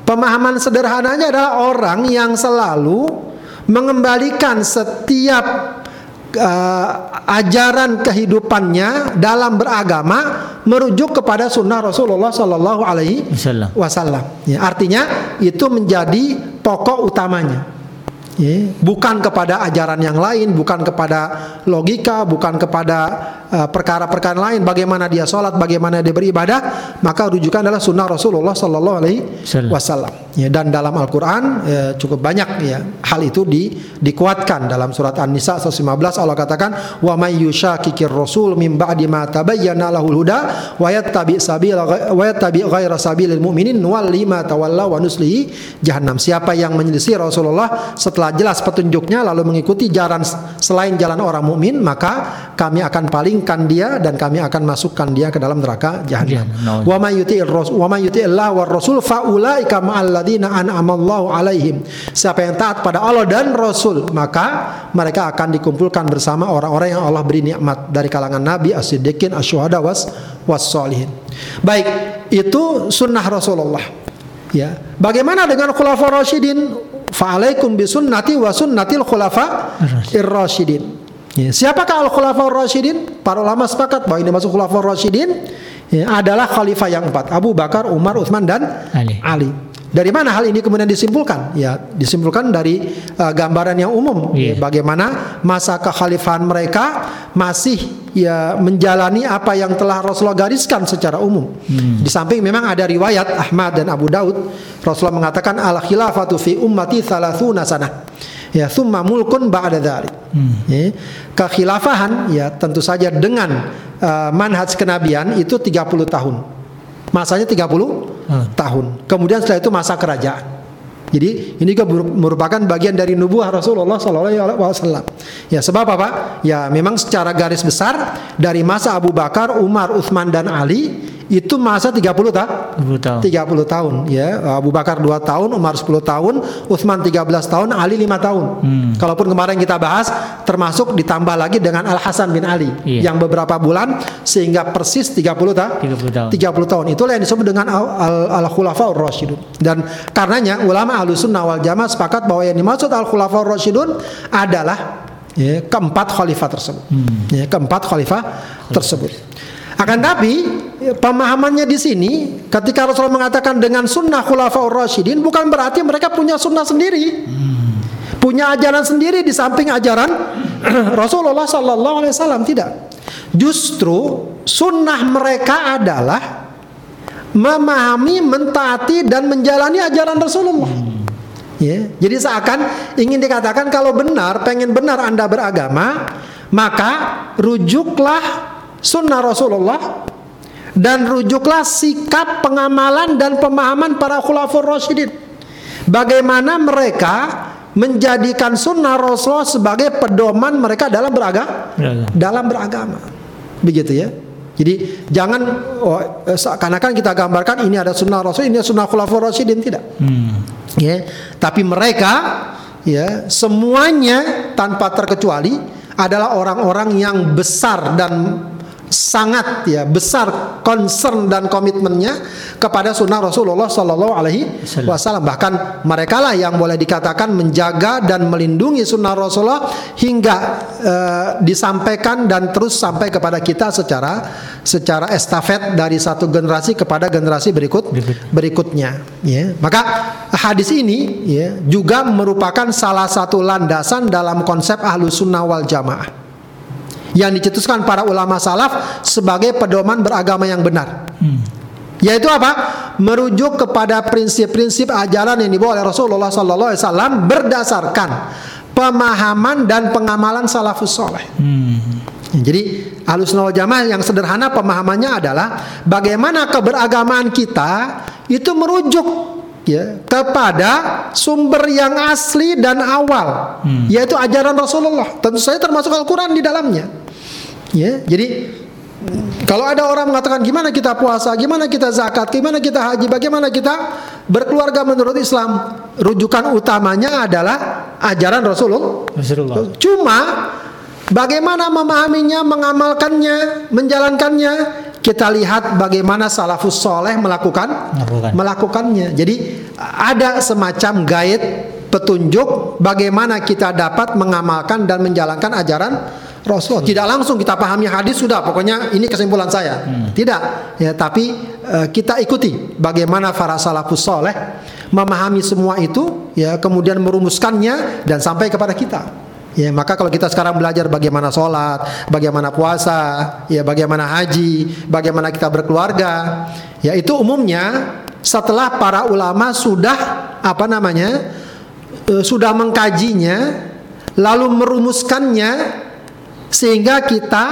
pemahaman sederhananya adalah orang yang selalu mengembalikan setiap eh, ajaran kehidupannya dalam beragama merujuk kepada sunnah Rasulullah Sallallahu Alaihi Wasallam. Ya, artinya itu menjadi pokok utamanya. Ya, bukan kepada ajaran yang lain, bukan kepada logika, bukan kepada uh, perkara-perkara lain. Bagaimana dia sholat, bagaimana dia beribadah, maka rujukan adalah sunnah Rasulullah Sallallahu Alaihi Wasallam. Ya, dan dalam Al-Quran ya, cukup banyak ya hal itu di, dikuatkan dalam surat An-Nisa 115 Allah katakan wa may yushakikir rasul min ba'di ma tabayyana lahul huda wa yattabi sabila wa yattabi ghaira sabilil mu'minin nuwalli ma tawalla wa nuslihi jahannam. Siapa yang menyelisih Rasulullah setelah jelas petunjuknya lalu mengikuti jalan selain jalan orang mukmin maka kami akan palingkan dia dan kami akan masukkan dia ke dalam neraka jahannam. Jahannam. Wa may yuti'ir rasul wa may yuti'illah war rasul fa ulaika ma'al ladzina an'amallahu alaihim. Siapa yang taat pada Allah dan Rasul, maka mereka akan dikumpulkan bersama orang-orang yang Allah beri nikmat dari kalangan nabi, as-siddiqin, asyuhada was was-solihin. Baik, itu sunnah Rasulullah. Ya. Bagaimana dengan khulafaur rasyidin? Fa'alaikum bisunnati wa sunnatil khulafa ir-rasyidin. Ya, siapakah al-khulafaur rasyidin? Para ulama sepakat bahwa ini masuk khulafaur rasyidin ya, adalah khalifah yang empat, Abu Bakar, Umar, Utsman dan Ali. Ali. Dari mana hal ini kemudian disimpulkan? Ya, disimpulkan dari uh, gambaran yang umum Iya. ya, bagaimana masa kekhalifahan mereka masih ya menjalani apa yang telah Rasulullah gariskan secara umum. Di samping memang ada riwayat Ahmad dan Abu Daud, Rasulullah mengatakan al khilafatu fi ummati thalathuna sanah. Ya, thumma mulkun ba'da dzalik. Ya, kekhilafahan ya tentu saja dengan uh, manhaj kenabian itu 30 tahun. Masanya 30 Hmm. tahun. Kemudian setelah itu masa kerajaan. Jadi ini juga meru- merupakan bagian dari nubuah Rasulullah SAW. Ya sebab apa? Ya memang secara garis besar dari masa Abu Bakar, Umar, Utsman dan Ali itu masa 30 tahun. 20 tahun. 30 tahun ya Abu Bakar 2 tahun Umar 10 tahun Utsman 13 tahun Ali 5 tahun Hmm. kalaupun kemarin kita bahas termasuk ditambah lagi dengan Al Hasan bin Ali Iya. yang beberapa bulan sehingga persis 30 tahun 30 tahun. 30 tahun itulah yang disebut dengan al, al, al khulafaur rasyidun dan karenanya ulama ahlussunnah wal jamaah sepakat bahwa yang dimaksud al khulafaur rasyidun adalah ya, keempat khalifah tersebut ya, keempat khalifah tersebut akan tapi ya, pemahamannya di sini ketika Rasulullah mengatakan dengan sunnah khulafaur rasyidin bukan berarti mereka punya sunnah sendiri punya ajaran sendiri di samping ajaran Rasulullah Sallallahu Alaihi Wasallam tidak. Justru sunnah mereka adalah memahami, mentaati dan menjalani ajaran Rasulullah. Ya, jadi seakan ingin dikatakan kalau benar, pengen benar anda beragama, maka rujuklah sunnah Rasulullah dan rujuklah sikap pengamalan dan pemahaman para khulafur rasyidin. Bagaimana mereka menjadikan sunnah Rasulullah sebagai pedoman mereka dalam beragama, Beragama. dalam beragama, begitu ya. Jadi jangan oh, eh, seakan-akan kita gambarkan ini ada sunnah Rasul, ini ada sunnah khulafur rasyidin tidak. Hmm. Ya, tapi mereka ya semuanya tanpa terkecuali adalah orang-orang yang besar dan sangat ya besar concern dan komitmennya kepada sunnah Rasulullah Shallallahu Alaihi Wasallam. bahkan mereka lah yang boleh dikatakan menjaga dan melindungi sunnah Rasulullah hingga eh, disampaikan dan terus sampai kepada kita secara secara estafet dari satu generasi kepada generasi Berikut. berikutnya ya. Maka hadis ini ya juga merupakan salah satu landasan dalam konsep ahlu sunnah wal jamaah yang dicetuskan para ulama salaf sebagai pedoman beragama yang benar Hmm. yaitu apa merujuk kepada prinsip-prinsip ajaran yang dibawa oleh Rasulullah Sallallahu Alaihi Wasallam berdasarkan pemahaman dan pengamalan salafus soleh Hmm. Jadi wal Jamaah yang sederhana pemahamannya adalah bagaimana keberagamaan kita itu merujuk ya kepada sumber yang asli dan awal yaitu ajaran Rasulullah. Tentu saja termasuk Al-Qur'an di dalamnya. Ya, jadi kalau ada orang mengatakan gimana kita puasa, gimana kita zakat, gimana kita haji, bagaimana kita berkeluarga menurut Islam, rujukan utamanya adalah ajaran Rasulullah. Rasulullah. Cuma bagaimana memahaminya, mengamalkannya, menjalankannya, kita lihat bagaimana salafus soleh melakukan Melakukan. melakukannya. Jadi ada semacam guide petunjuk bagaimana kita dapat mengamalkan dan menjalankan ajaran Rasul. Tidak langsung kita pahami hadis sudah, pokoknya ini kesimpulan saya. Tidak, ya tapi eh, kita ikuti bagaimana para salafus soleh memahami semua itu, ya kemudian merumuskannya dan sampai kepada kita. Ya, maka kalau kita sekarang belajar bagaimana sholat, bagaimana puasa, ya bagaimana haji, bagaimana kita berkeluarga, ya itu umumnya setelah para ulama sudah apa namanya eh, sudah mengkajinya, lalu merumuskannya sehingga kita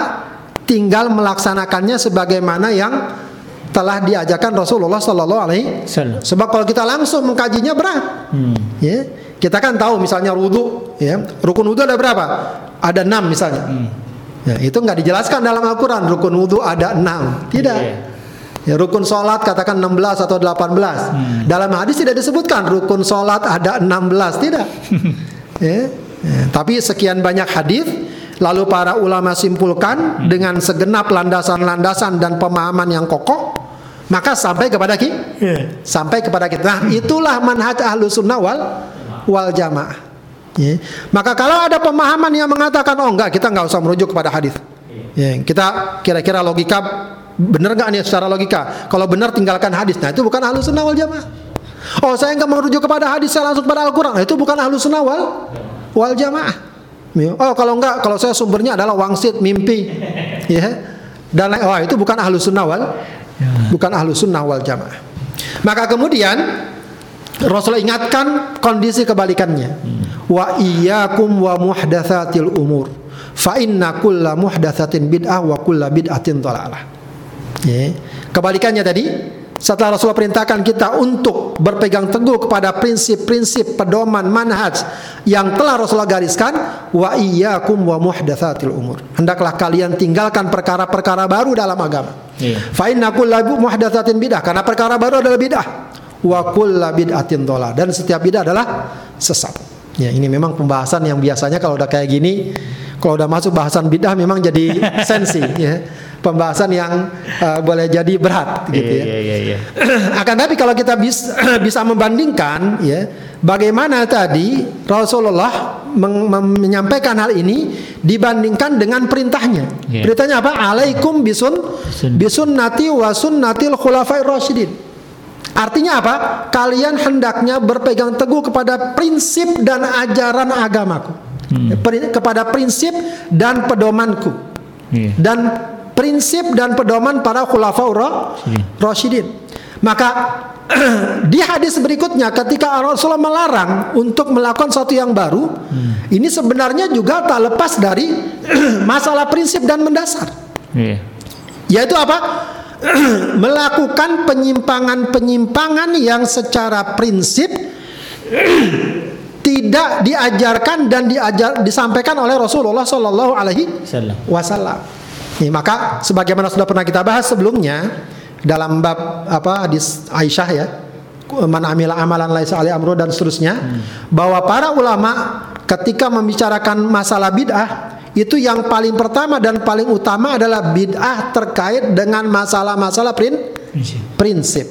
tinggal melaksanakannya sebagaimana yang telah diajarkan Rasulullah Sallallahu Alaihi Salam. Sebab kalau kita langsung mengkajinya berat. Hmm. Ya, kita kan tahu misalnya wudhu, ya, rukun wudhu ada berapa? Ada enam misalnya. Ya, itu nggak dijelaskan dalam Al-Quran. Rukun wudhu ada enam, tidak. Iya. Ya, rukun sholat katakan 16 atau 18 Dalam hadis tidak disebutkan rukun sholat ada 16 tidak. ya, ya, tapi sekian banyak hadis lalu para ulama simpulkan dengan segenap landasan-landasan dan pemahaman yang kokoh maka sampai kepada kita Iya. sampai kepada kita. Nah, itulah manhaj ahlu sunnah wal wal jamaah. Ya. Maka kalau ada pemahaman yang mengatakan oh enggak kita nggak usah merujuk kepada hadis. Ya, kita kira-kira logika benar nggak nih secara logika? Kalau benar tinggalkan hadis. Nah itu bukan ahlu sunnah wal jamaah. Oh saya nggak merujuk kepada hadis saya langsung pada Al-Quran. Nah, itu bukan ahlu sunnah wal wal jamaah. Ya. Oh kalau enggak kalau saya sumbernya adalah wangsit mimpi. Ya. Dan lain- oh itu bukan ahlu sunnah wal bukan ahlu sunnah wal jamaah. Maka kemudian Rasulullah ingatkan kondisi kebalikannya. wa iyyakum wa muhdatsatil umur fa inna kulla muhdatsatin bid'ah wa kulla bid'atin dhalalah. Ya. Kebalikannya tadi setelah Rasulullah perintahkan kita untuk berpegang teguh kepada prinsip-prinsip pedoman manhaj yang telah Rasulullah gariskan wa iyyakum wa muhdatsatil umur. Hendaklah kalian tinggalkan perkara-perkara baru dalam agama. Iya. Fa inna kulla muhdatsatin bid'ah karena perkara baru adalah bid'ah. Wa kulla bid'atin dhalah dan setiap bid'ah adalah sesat. Ya, ini memang pembahasan yang biasanya kalau udah kayak gini kalau udah masuk bahasan bid'ah memang jadi sensi ya. Pembahasan yang uh, boleh jadi berat gitu Iya, ya. iya, iya, iya. Akan tapi kalau kita bis, bisa membandingkan ya bagaimana tadi Rasulullah menyampaikan hal ini dibandingkan dengan perintahnya. Perintahnya apa? Alaikum bisun Sun- bisunnati wa sunnatil khulafai rasyidin. Artinya apa? Kalian hendaknya berpegang teguh kepada prinsip dan ajaran agamaku. Pri- kepada prinsip dan pedomanku. Iya. Dan prinsip dan pedoman para khulafaur Iya. rasyidin. Maka di hadis berikutnya ketika Rasulullah melarang untuk melakukan sesuatu yang baru, ini sebenarnya juga tak lepas dari masalah prinsip dan mendasar. Iya. Yaitu apa? melakukan penyimpangan-penyimpangan yang secara prinsip tidak diajarkan dan diajar disampaikan oleh Rasulullah Shallallahu Alaihi. Wasallam. Nih, maka sebagaimana sudah pernah kita bahas sebelumnya dalam bab apa hadis Aisyah ya, man amila amalan laisa alaihi amru dan seterusnya, bahwa para ulama ketika membicarakan masalah bid'ah itu yang paling pertama dan paling utama adalah bid'ah terkait dengan masalah-masalah prin- Prinsip. prinsip.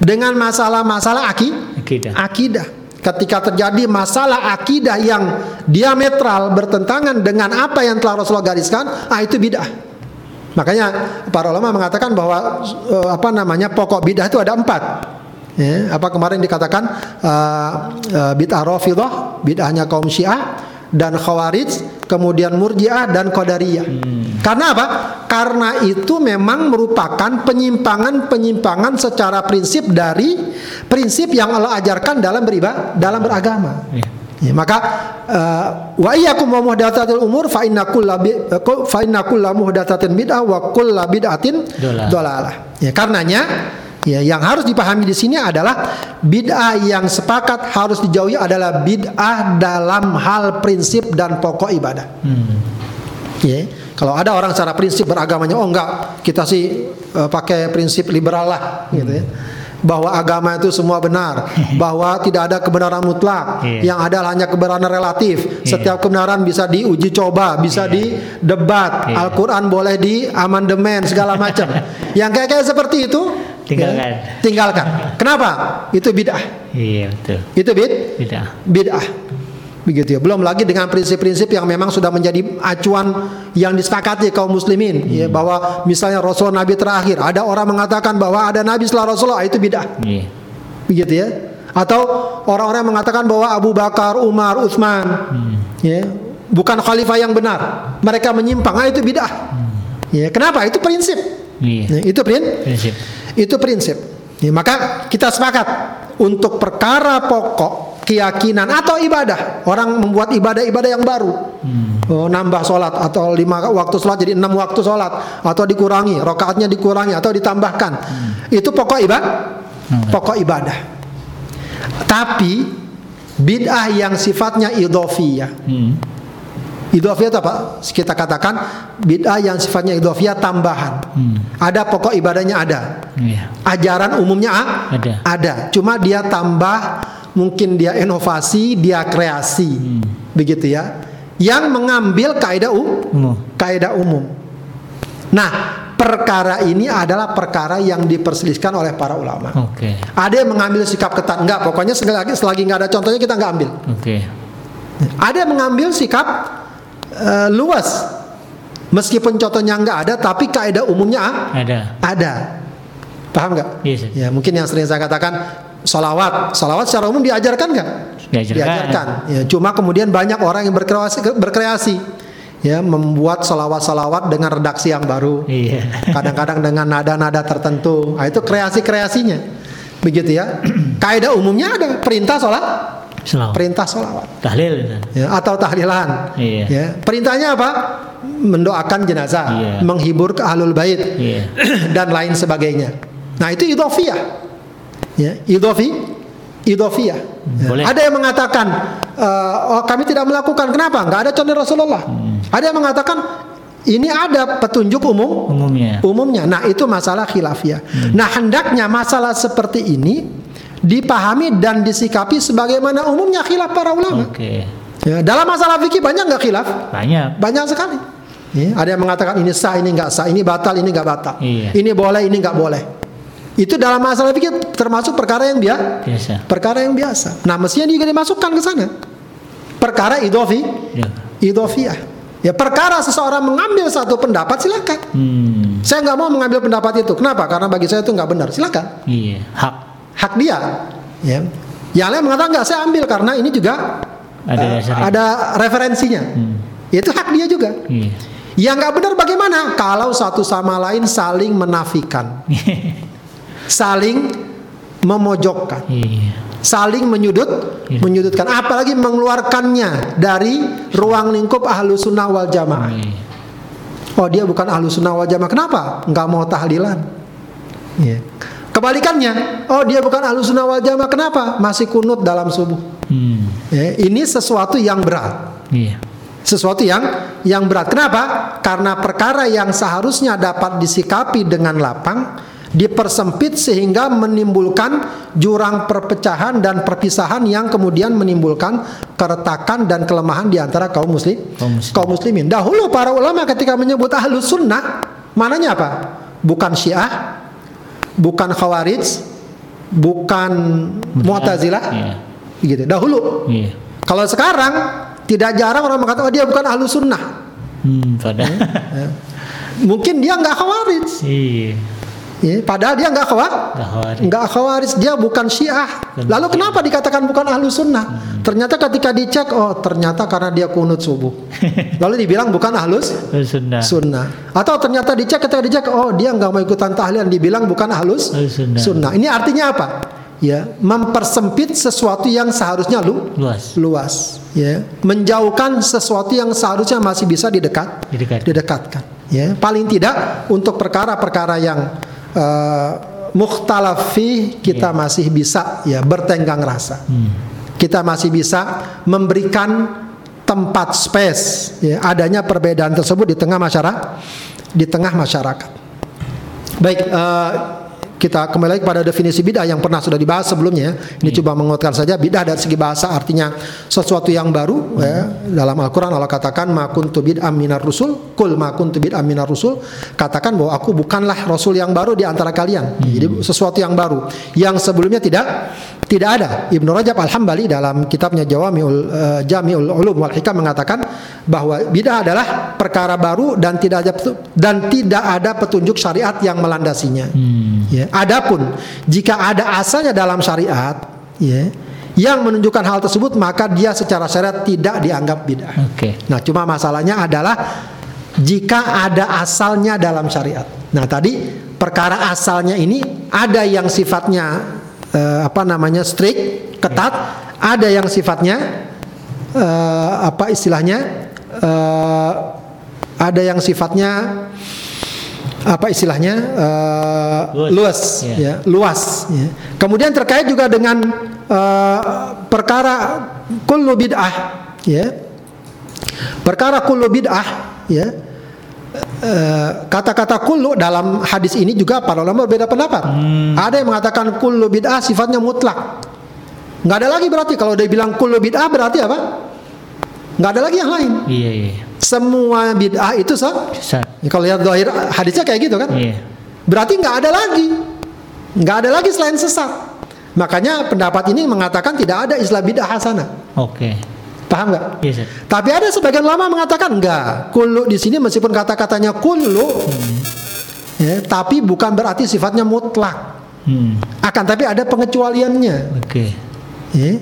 Dengan masalah-masalah aki, Akidah. akidah. Ketika terjadi masalah akidah yang diametral bertentangan dengan apa yang telah Rasulullah gariskan, ah itu bid'ah. Makanya para ulama mengatakan bahwa eh, apa namanya pokok bid'ah itu ada empat. Ya, apa kemarin dikatakan eh, eh, bid'ah Rafidah, bid'ahnya kaum Syiah dan Khawarij, kemudian Murji'ah dan Qadariyah. Karena apa? Karena itu memang merupakan penyimpangan-penyimpangan secara prinsip dari prinsip yang Allah ajarkan dalam beribadah, dalam beragama. Iya. Ya, maka eh, wa iyyakum wa muhdatsatil umur fa inna kulla bi- eh, fa inna muhdatsatin bid'ah wa bid'atin Dolalah. dolalah. Ya, karenanya ya yang harus dipahami di sini adalah bid'ah yang sepakat harus dijauhi adalah bid'ah dalam hal prinsip dan pokok ibadah. Hmm. Ya, kalau ada orang secara prinsip beragamanya, oh enggak, kita sih eh, pakai prinsip liberal lah, gitu ya. Bahwa agama itu semua benar, bahwa tidak ada kebenaran mutlak, Iya. yang ada hanya kebenaran relatif. Setiap kebenaran bisa diuji coba, bisa didebat. Iya. Al-Quran boleh di amandemen segala macam. yang kayak kayak seperti itu, Tinggalkan. ya, tinggalkan. Kenapa? Itu bid'ah. Iya betul. Itu bid, Bid'ah. bid'ah. Begitu ya. Belum lagi dengan prinsip-prinsip yang memang sudah menjadi acuan yang disepakati kaum muslimin ya bahwa misalnya Rasul Nabi terakhir ada orang mengatakan bahwa ada nabi setelah Rasulullah itu bid'ah. Iya. Begitu ya. Atau orang-orang mengatakan bahwa Abu Bakar, Umar, Utsman ya bukan khalifah yang benar. Mereka menyimpang, ah itu bid'ah. Ya, kenapa? Itu prinsip. Iya. Ya, itu prin Prinsip. Itu prinsip. Ya, maka kita sepakat untuk perkara pokok keyakinan atau ibadah. Orang membuat ibadah-ibadah yang baru. Oh, nambah sholat atau lima waktu sholat jadi enam waktu sholat atau dikurangi rokaatnya dikurangi atau ditambahkan. Itu pokok ibadah. Pokok ibadah. Tapi bid'ah yang sifatnya idhofiyah. Hmm. Idhofiyah itu apa? Kita katakan bid'ah yang sifatnya idhofiyah tambahan. Hmm. Ada pokok ibadahnya ada. Iya. Ajaran umumnya ah, Ada. ada. Cuma dia tambah, mungkin dia inovasi, dia kreasi, begitu ya. Yang mengambil kaidah u- Umum. kaidah umum. Nah, perkara ini adalah perkara yang diperselisihkan oleh para ulama. Oke. Ada yang mengambil sikap ketat, enggak. Pokoknya selagi selagi nggak ada contohnya kita nggak ambil. Oke. Ada yang mengambil sikap eh, luas, meskipun contohnya nggak ada, tapi kaidah umumnya ah, Ada. ada. Paham nggak? Iya, Ustaz. Ya mungkin yang sering saya katakan salawat, salawat secara umum diajarkan nggak? Diajarkan. Ya, cuma kemudian banyak orang yang berkreasi, berkreasi ya membuat salawat-salawat dengan redaksi yang baru. Iya. Kadang-kadang dengan nada-nada tertentu. Nah, itu kreasi-kreasinya. Begitu ya. Kaidah umumnya ada perintah sholat Selawat. Perintah solawat. Tahlil. Ya, atau tahlilan. Iya. Ya, perintahnya apa? Mendoakan jenazah, Iya. menghibur ke ahlul bait Iya. dan lain sebagainya. Nah, itu idhofiyah. Ya, idhofi idhofiyah. Ya. Boleh. Ada yang mengatakan eh, oh, kami tidak melakukan. Kenapa? Enggak ada contoh Rasulullah. Ada yang mengatakan ini ada petunjuk umum Umumnya. umumnya. Nah, itu masalah khilafiyah. Nah, hendaknya masalah seperti ini dipahami dan disikapi sebagaimana umumnya khilaf para ulama. Oke. Ya, dalam masalah fikih banyak nggak khilaf? Banyak. Banyak sekali. Ya, ada yang mengatakan ini sah, ini nggak sah, ini batal, ini nggak batal, Iya. ini boleh, ini nggak boleh. Itu dalam masalah fikih termasuk perkara yang biasa. Biasa. Perkara yang biasa. Nah, mestinya juga dimasukkan ke sana. Perkara idofi, Ya. idofiyah. Ya, perkara seseorang mengambil satu pendapat silakan. Hmm. Saya nggak mau mengambil pendapat itu. Kenapa? Karena bagi saya itu nggak benar. Silakan. Iya. Hak. Hak dia. Ya. Yang lain mengatakan nggak saya ambil karena ini juga Ada dasarnya. ada referensinya. Hmm. Itu hak dia juga. Iya. Yang nggak benar bagaimana? Kalau satu sama lain saling menafikan, saling memojokkan, Iya. saling menyudut, Iya. menyudutkan. Apalagi mengeluarkannya dari ruang lingkup ahlu sunnah wal jamaah. Oh dia bukan ahlu sunnah wal jamaah. Kenapa? Nggak mau tahlilan. Iya. Kebalikannya, oh dia bukan ahlu sunnah wal jamaah. Kenapa? Masih kunut dalam subuh. Hmm. Ya, ini sesuatu yang berat. Iya. Sesuatu yang yang berat. Kenapa? Karena perkara yang seharusnya dapat disikapi dengan lapang dipersempit sehingga menimbulkan jurang perpecahan dan perpisahan yang kemudian menimbulkan keretakan dan kelemahan di antara kaum muslim Kaum muslim. kaum muslimin. Dahulu para ulama ketika menyebut ahlus sunnah, mananya apa? Bukan syiah, bukan khawarij, bukan mu'tazilah, Iya. gitu. Dahulu. Iya. Kalau sekarang tidak jarang orang mengatakan oh dia bukan ahlu sunnah. Hmm. Mungkin dia nggak khawarij. iya. Ya, padahal dia nggak khawarij. Nggak khawarij, dia bukan syiah. Lalu kenapa dikatakan bukan ahlu sunnah? Ternyata ketika dicek, oh ternyata karena dia kunut subuh. Lalu dibilang bukan ahlus Sunnah. sunnah. Atau ternyata dicek ketika dicek, oh dia nggak mau ikutan tahlilan, dibilang bukan Ahlus sunnah. sunnah. Ini artinya apa? Ya, mempersempit sesuatu yang seharusnya lu Luas. luas ya menjauhkan sesuatu yang seharusnya masih bisa didekat Didekat. didekatkan ya paling tidak untuk perkara-perkara yang uh, mukhtalaf fi kita masih bisa ya bertenggang rasa. Hmm. kita masih bisa memberikan tempat space ya adanya perbedaan tersebut di tengah masyarakat di tengah masyarakat. Baik eh, kita kembali lagi pada definisi bid'ah yang pernah sudah dibahas sebelumnya. Ini coba menguatkan saja bid'ah dari segi bahasa artinya sesuatu yang baru. Ya. Dalam Al-Quran Allah katakan ma kuntu bid'am minar rusul, kul ma kuntu bid'am minar rusul. Katakan bahwa aku bukanlah rasul yang baru di antara kalian. Jadi sesuatu yang baru yang sebelumnya tidak tidak ada. Ibnu Rajab Al-Hambali dalam kitabnya Jawamiul eh, Jamiul Ulum wal Hikam mengatakan bahwa bid'ah adalah perkara baru dan tidak ada dan tidak ada petunjuk syariat yang melandasinya. Hmm. Ya, adapun jika ada asalnya dalam syariat, ya, yang menunjukkan hal tersebut maka dia secara syariat tidak dianggap bid'ah. Oke. Nah, cuma masalahnya adalah jika ada asalnya dalam syariat. Nah, tadi perkara asalnya ini ada yang sifatnya eh, apa namanya strict, ketat, ada yang sifatnya eh, apa istilahnya eh, ada yang sifatnya apa istilahnya eh, Luas. luas, Ya. ya, luas. ya. Kemudian terkait juga dengan eh, perkara kullu bid'ah, ya, perkara kullu bid'ah, ya. Eh, kata-kata kullu dalam hadis ini juga para ulama berbeda pendapat. Ada yang mengatakan kullu bid'ah sifatnya mutlak. Nggak ada lagi berarti kalau dia bilang kullu bid'ah berarti apa? Nggak ada lagi yang lain. Iya, iya. Semua bid'ah itu sah. Sesat. Ya, kalau lihat zahir hadisnya kayak gitu kan? Iya. Berarti nggak ada lagi, nggak ada lagi selain sesat. Makanya pendapat ini mengatakan tidak ada istilah bid'ah hasanah. Oke. Paham nggak? Iya, Ustaz. Tapi ada sebagian lama mengatakan enggak. Kullu di sini meskipun kata-katanya kullu, ya, tapi bukan berarti sifatnya mutlak. Hmm. Akan tapi ada pengecualiannya. Oke. ya.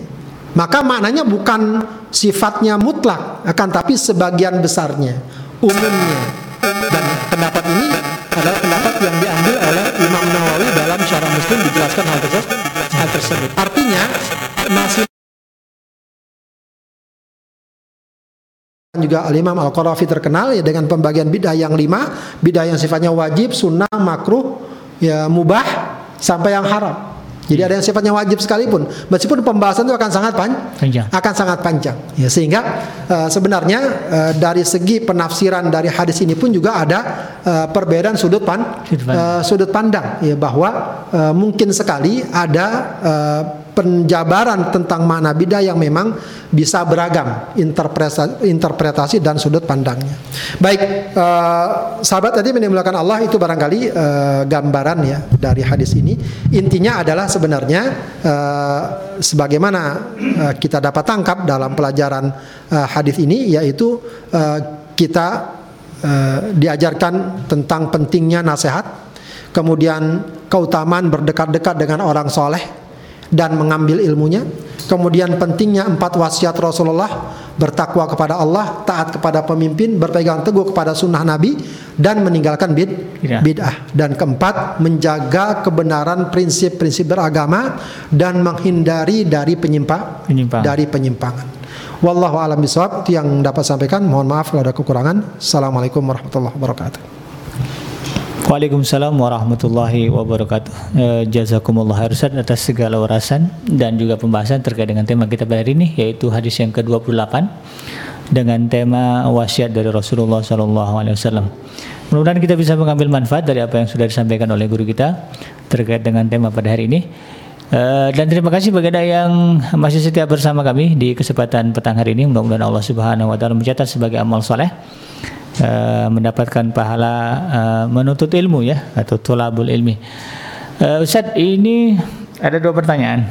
Maka maknanya bukan sifatnya mutlak, akan tapi sebagian besarnya, umumnya. Dan pendapat ini adalah pendapat yang diambil oleh Imam Nawawi dalam Syarah Muslim dijelaskan hal tersebut. Hal tersebut. Artinya masih juga Al-Imam Al-Qarafi terkenal ya dengan pembagian bid'ah yang lima, bid'ah yang sifatnya wajib, sunnah, makruh, ya mubah sampai yang haram. Jadi ada yang sifatnya wajib sekalipun, meskipun pembahasan itu akan sangat pan- Panjang. akan sangat panjang. Ya, sehingga eh, sebenarnya eh, dari segi penafsiran dari hadis ini pun juga ada eh, perbedaan sudut pan Sudut pandang. eh, sudut pandang ya bahwa eh, mungkin sekali ada eh, penjabaran tentang makna bidah yang memang bisa beragam interpretasi, interpretasi dan sudut pandangnya. Baik, eh, sahabat tadi menimbulkan Allah itu barangkali eh, gambaran ya dari hadis ini. Intinya adalah sebenarnya eh, sebagaimana eh, kita dapat tangkap dalam pelajaran eh, hadis ini yaitu eh, kita eh, diajarkan tentang pentingnya nasihat, kemudian keutamaan berdekat-dekat dengan orang soleh dan mengambil ilmunya. Kemudian pentingnya empat wasiat Rasulullah bertakwa kepada Allah, taat kepada pemimpin, berpegang teguh kepada sunnah Nabi, dan meninggalkan bid Bid'ah. bid'ah. Dan keempat menjaga kebenaran prinsip-prinsip beragama dan menghindari dari penyimpa Penyimpangan. dari penyimpangan. Wallahu a'lam yang dapat sampaikan. Mohon maaf kalau ada kekurangan. Assalamualaikum warahmatullahi wabarakatuh. Waalaikumsalam warahmatullahi wabarakatuh. Eh, jazakumullah khair Ustaz atas segala urasan dan juga pembahasan terkait dengan tema kita pada hari ini yaitu hadis yang ke-28 dengan tema wasiat dari Rasulullah sallallahu alaihi wasallam. Mudah-mudahan kita bisa mengambil manfaat dari apa yang sudah disampaikan oleh guru kita terkait dengan tema pada hari ini. Eh, dan terima kasih bagi Anda yang masih setia bersama kami di kesempatan petang hari ini. Mudah-mudahan Allah Subhanahu wa taala mencatat sebagai amal soleh eh, mendapatkan pahala eh, menuntut ilmu ya atau tulabul ilmi. Eh, Ustaz, ini ada dua pertanyaan.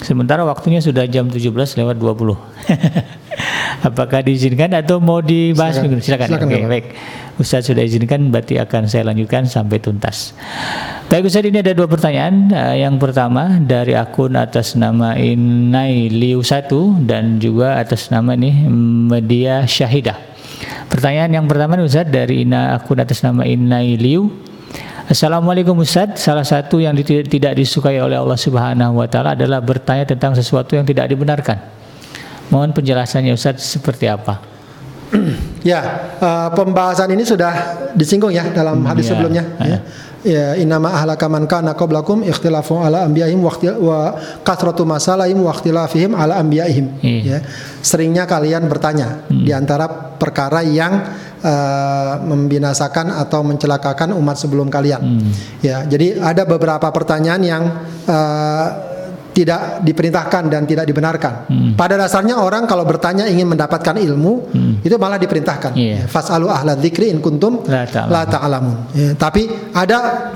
Sementara waktunya sudah jam 17 lewat 20. Apakah diizinkan atau mau dibahas Silakan. Silakan. Silakan, Oke, Bapak. baik. Ustaz sudah izinkan berarti akan saya lanjutkan sampai tuntas. Baik Ustaz, ini ada dua pertanyaan. Yang pertama dari akun atas nama Inai Liu 1 dan juga atas nama nih Media Syahidah. Pertanyaan yang pertama nih, Ustaz dari Ina akun atas nama Inai Liu. Assalamualaikum Ustaz. Salah satu yang tidak disukai oleh Allah Subhanahu wa taala adalah bertanya tentang sesuatu yang tidak dibenarkan. Mohon penjelasannya Ustaz seperti apa? Ya, eh, pembahasan ini sudah disinggung ya dalam hadis ya. sebelumnya. Ya. Ya, inama ahlaka man kana qablakum ikhtilafu ala anbiya'ihim wa, kasratu masalahim wa ikhtilafihim ala anbiya'ihim. Iya. Ya. Seringnya kalian bertanya di antara perkara yang eh, membinasakan atau mencelakakan umat sebelum kalian. Ya, jadi ada beberapa pertanyaan yang eh, tidak diperintahkan dan tidak dibenarkan. Pada dasarnya orang kalau bertanya ingin mendapatkan ilmu itu malah diperintahkan. Iya. Ya, Fasalu ahla dzikri in kuntum La ta'lamun. la ta'lamun. Ya, tapi ada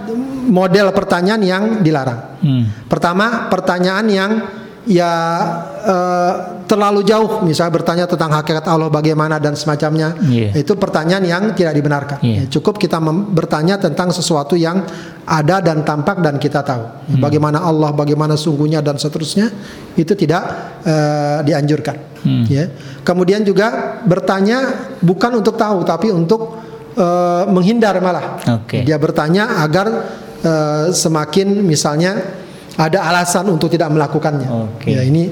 model pertanyaan yang dilarang. Hmm. Pertama, pertanyaan yang ya eh, terlalu jauh, misalnya bertanya tentang hakikat Allah bagaimana dan semacamnya. Iya. Itu pertanyaan yang tidak dibenarkan. Iya. Ya, cukup kita bertanya tentang sesuatu yang ada dan tampak dan kita tahu. Hmm. Bagaimana Allah, bagaimana sungguhnya dan seterusnya itu tidak eh, dianjurkan. Hmm. Ya. Kemudian juga bertanya bukan untuk tahu tapi untuk eh, menghindar malah. Oke. Dia bertanya agar semakin misalnya ada alasan untuk tidak melakukannya. Oke. Ya ini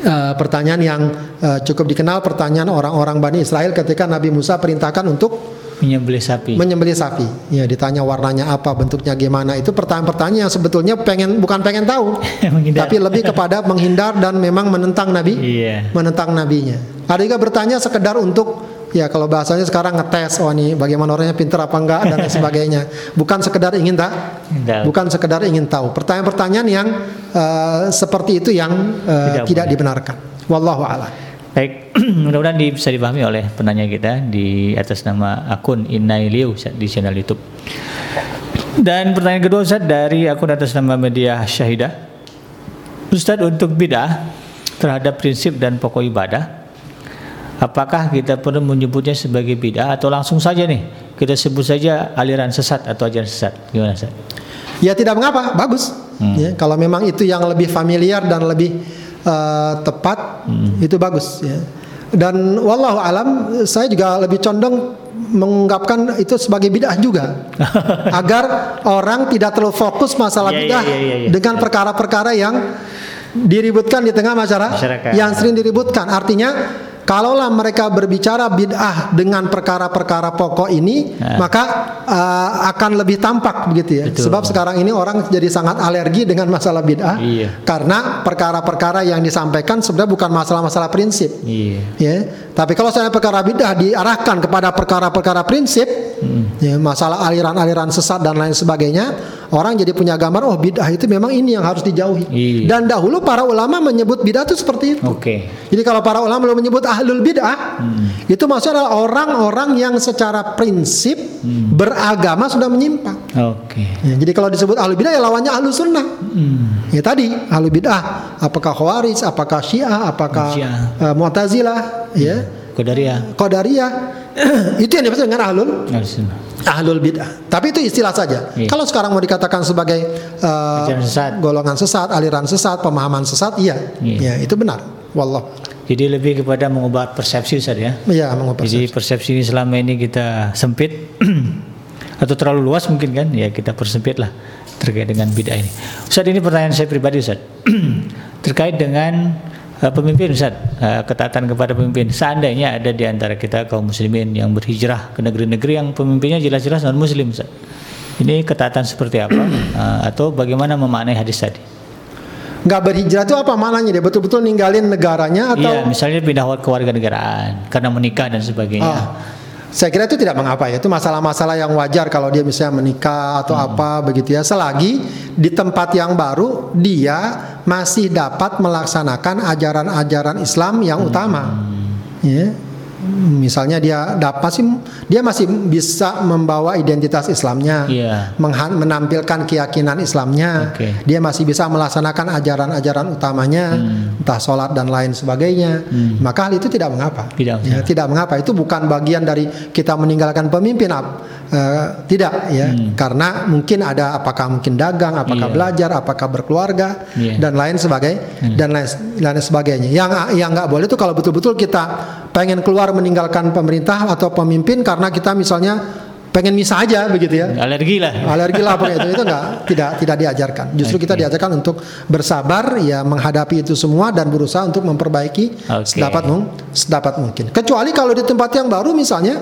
eh, pertanyaan yang eh, cukup dikenal pertanyaan orang-orang Bani Israel ketika Nabi Musa perintahkan untuk Menyembelih sapi. menyembelih sapi. Ya ditanya warnanya apa, bentuknya gimana. Itu pertanyaan-pertanyaan yang sebetulnya pengen bukan pengen tahu, tapi lebih kepada menghindar dan memang menentang Nabi, Iya. menentang nabinya. Ada juga bertanya sekedar untuk ya kalau bahasanya sekarang ngetes oh ini bagaimana orangnya pintar apa enggak dan lain sebagainya. Bukan sekedar ingin tak, bukan sekedar ingin tahu. Pertanyaan-pertanyaan yang eh, seperti itu yang eh, Tidak tidak, boleh. dibenarkan. Wallahu a'lam. Baik, mudah-mudahan bisa dipahami oleh penanya kita di atas nama akun Inai Liu di channel YouTube. Dan pertanyaan kedua Ustaz dari akun atas nama media Syahidah. Ustaz untuk bid'ah terhadap prinsip dan pokok ibadah Apakah kita perlu menyebutnya sebagai bid'ah atau langsung saja nih kita sebut saja aliran sesat atau ajaran sesat? Gimana Ustaz? Ya tidak mengapa, bagus. Ya, kalau memang itu yang lebih familiar dan lebih eh, tepat, itu bagus. Ya. Dan wallahu alam, saya juga lebih condong mengungkapkan itu sebagai bid'ah juga, agar orang tidak terlalu fokus masalah Iya, iya, bid'ah iya, iya, iya. dengan perkara-perkara yang diributkan di tengah masyarakat, Masyarakat. yang sering diributkan. Artinya kalaulah mereka berbicara bid'ah dengan perkara-perkara pokok ini, Ya. maka uh, akan lebih tampak begitu ya. Betul. Sebab sekarang ini orang jadi sangat alergi dengan masalah bid'ah Iya. karena perkara-perkara yang disampaikan sebenarnya bukan masalah-masalah prinsip. Iya. Ya, tapi kalau saya perkara bid'ah diarahkan kepada perkara-perkara prinsip, ya, masalah aliran-aliran sesat dan lain sebagainya, orang jadi punya gambar oh bid'ah itu memang ini yang harus dijauhi. Iya. Dan dahulu para ulama menyebut bid'ah itu seperti itu. Oke. Jadi kalau para ulama menyebut ahlul bid'ah, itu maksudnya adalah orang-orang yang secara prinsip beragama sudah menyimpang. Oke. Ya, jadi kalau disebut ahlul bid'ah ya lawannya ahlus sunnah. Hmm. Ya tadi ahlul bid'ah, apakah khawarij, apakah syiah, apakah Syiah. eh, mu'tazilah, ya. Qadariyah. Qadariyah itu yang dimaksud dengan ahlul Al-Sunnah. Ahlul bid'ah. Tapi itu istilah saja. Iya. Kalau sekarang mau dikatakan sebagai uh, sesat. golongan sesat, aliran sesat, pemahaman sesat, iya, Iya. ya itu benar. Wallah, Jadi lebih kepada mengubah persepsi Ustaz ya. iya mengubah Jadi persepsi ini selama ini kita sempit atau terlalu luas mungkin kan? Ya kita persempit lah terkait dengan bid'ah ini. Ustaz ini pertanyaan saya pribadi Ustaz. terkait dengan uh, pemimpin Ustaz, uh, ketaatan kepada pemimpin. Seandainya ada di antara kita kaum muslimin yang berhijrah ke negeri-negeri yang pemimpinnya jelas-jelas non muslim Ustaz. Ini ketaatan seperti apa Uh, atau bagaimana memaknai hadis tadi? nggak berhijrah itu apa maknanya dia betul-betul ninggalin negaranya atau Iya, misalnya pindah ke warga negaraan karena menikah dan sebagainya. Ah, saya kira itu tidak mengapa ya. Itu masalah-masalah yang wajar kalau dia misalnya menikah atau apa begitu ya. Selagi di tempat yang baru dia masih dapat melaksanakan ajaran-ajaran Islam yang utama. Ya misalnya dia dapat sih dia masih bisa membawa identitas Islamnya Iya. mengha- menampilkan keyakinan Islamnya. Oke. dia masih bisa melaksanakan ajaran-ajaran utamanya entah sholat dan lain sebagainya. Maka hal itu tidak mengapa. Tidak Ya, tidak mengapa. Itu bukan bagian dari kita meninggalkan pemimpin eh, tidak ya. Karena mungkin ada apakah mungkin dagang apakah Iya. belajar apakah berkeluarga Iya. dan lain sebagainya dan lain lain sebagainya. Yang yang nggak boleh itu kalau betul-betul kita pengen keluar meninggalkan pemerintah atau pemimpin karena kita misalnya pengen misah aja begitu ya. Alergi lah. alergi lah apa itu. Itu enggak tidak tidak diajarkan. Justru kita diajarkan untuk bersabar ya menghadapi itu semua dan berusaha untuk memperbaiki Oke. sedapat mung- sedapat mungkin. Kecuali kalau di tempat yang baru misalnya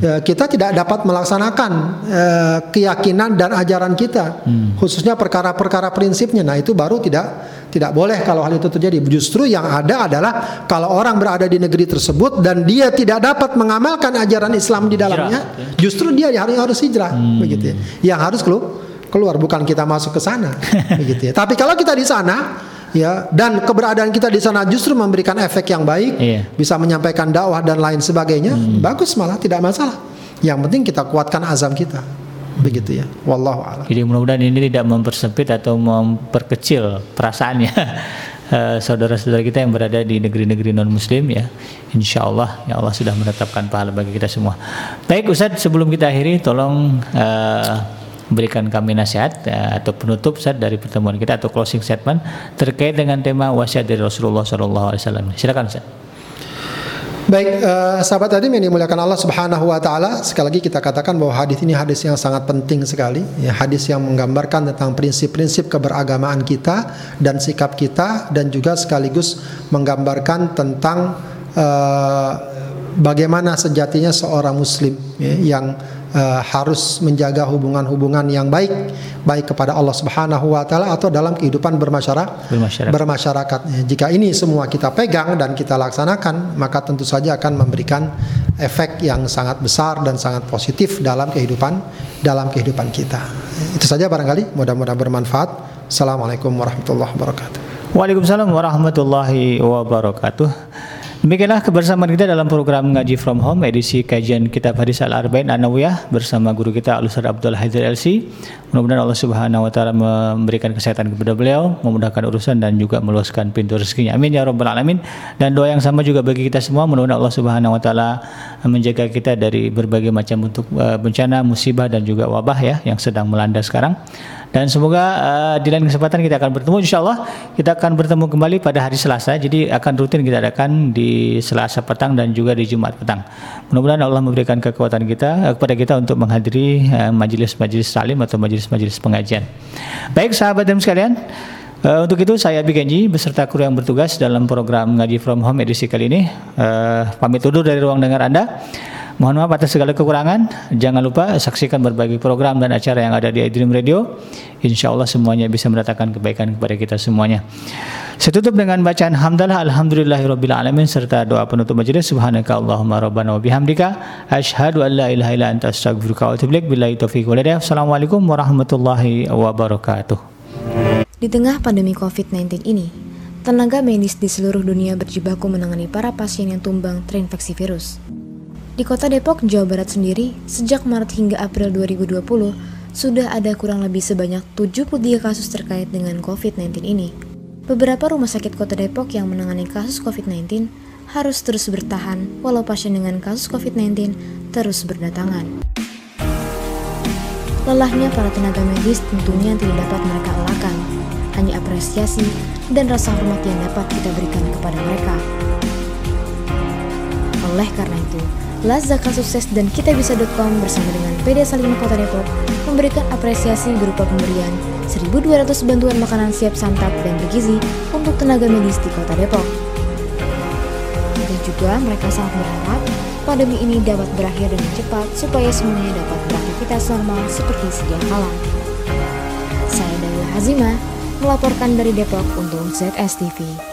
ya, kita tidak dapat melaksanakan eh, keyakinan dan ajaran kita khususnya perkara-perkara prinsipnya. Nah itu baru tidak tidak boleh kalau hal itu terjadi. Justru yang ada adalah kalau orang berada di negeri tersebut dan dia tidak dapat mengamalkan ajaran Islam di dalamnya justru dia harus harus hijrah. Begitu ya. Yang harus kelu- keluar bukan kita masuk ke sana. Begitu ya. Tapi kalau kita di sana ya dan keberadaan kita di sana justru memberikan efek yang baik Iya. bisa menyampaikan dakwah dan lain sebagainya bagus malah tidak masalah. Yang penting kita kuatkan azam kita begitu ya wallahu a'lam Jadi mudah-mudahan ini tidak mempersempit atau memperkecil perasaannya eh, saudara-saudara kita yang berada di negeri-negeri non Muslim ya. Insya Allah ya Allah sudah menetapkan pahala bagi kita semua. Baik Ustadz sebelum kita akhiri tolong eh, berikan kami nasihat eh, atau penutup Ustadz dari pertemuan kita atau closing statement terkait dengan tema wasiat dari Rasulullah SAW. Silakan Ustadz. Baik, eh, sahabat tadi yang dimuliakan Allah Subhanahu wa taala, sekali lagi kita katakan bahwa hadis ini hadis yang sangat penting sekali, ya hadis yang menggambarkan tentang prinsip-prinsip keberagamaan kita dan sikap kita dan juga sekaligus menggambarkan tentang eh, bagaimana sejatinya seorang muslim ya, yang eh, harus menjaga hubungan-hubungan yang baik baik kepada Allah Subhanahu wa taala atau dalam kehidupan bermasyarakat Bermasyarakat. bermasyarakat. Ya, Jika ini semua kita pegang dan kita laksanakan, maka tentu saja akan memberikan efek yang sangat besar dan sangat positif dalam kehidupan dalam kehidupan kita. Itu saja barangkali. Mudah-mudahan bermanfaat. Assalamualaikum warahmatullahi wabarakatuh. Waalaikumsalam warahmatullahi wabarakatuh. Demikianlah kebersamaan kita dalam program Ngaji From Home edisi kajian Kitab Hadis Al-Arba'in An-Nawawiyah bersama guru kita Al-Ustaz Abdul Haidar LC. Mudah-mudahan Allah Subhanahu wa taala memberikan kesehatan kepada beliau, memudahkan urusan dan juga meluaskan pintu rezekinya. Amin ya rabbal alamin. Dan doa yang sama juga bagi kita semua, mudah-mudahan Allah Subhanahu wa taala menjaga kita dari berbagai macam bentuk eh, bencana, musibah dan juga wabah ya yang sedang melanda sekarang. Dan semoga uh, di lain kesempatan kita akan bertemu insya Allah kita akan bertemu kembali pada hari Selasa. Jadi akan rutin kita adakan di Selasa petang dan juga di Jumat petang. Mudah-mudahan Allah memberikan kekuatan kita uh, kepada kita untuk menghadiri uh, majelis-majelis salim atau majelis-majelis pengajian. Baik sahabat dan sekalian, Uh, untuk itu saya Bikenji beserta kru yang bertugas dalam program Ngaji From Home edisi kali ini uh, pamit undur dari ruang dengar Anda. Mohon maaf atas segala kekurangan. Jangan lupa saksikan berbagai program dan acara yang ada di iDream Radio. Insya Allah semuanya bisa mendatangkan kebaikan kepada kita semuanya. Saya tutup dengan bacaan hamdalah alhamdulillahirabbil alamin serta doa penutup majelis subhanaka allahumma rabbana wa bihamdika asyhadu an la ilaha illa anta astaghfiruka wa atubu billahi taufiq wal hidayah. Assalamualaikum warahmatullahi wabarakatuh. Di tengah pandemi COVID-19 ini, tenaga medis di seluruh dunia berjibaku menangani para pasien yang tumbang terinfeksi virus. Di kota Depok, Jawa Barat sendiri, sejak Maret hingga April 2020, sudah ada kurang lebih sebanyak 73 kasus terkait dengan COVID-19 ini. Beberapa rumah sakit kota Depok yang menangani kasus COVID-19 harus terus bertahan walau pasien dengan kasus COVID-19 terus berdatangan. Lelahnya para tenaga medis tentunya tidak dapat mereka elakkan, hanya apresiasi dan rasa hormat yang dapat kita berikan kepada mereka. Oleh karena itu, Lazaka Sukses dan Kitabisa.com bersama dengan PD Salim Kota Depok memberikan apresiasi berupa pemberian 1.200 bantuan makanan siap santap dan bergizi untuk tenaga medis di Kota Depok. Dan juga mereka sangat berharap pandemi ini dapat berakhir dengan cepat supaya semuanya dapat beraktivitas normal seperti sedia kala. Saya Dewi Hazima melaporkan dari Depok untuk ZSTV.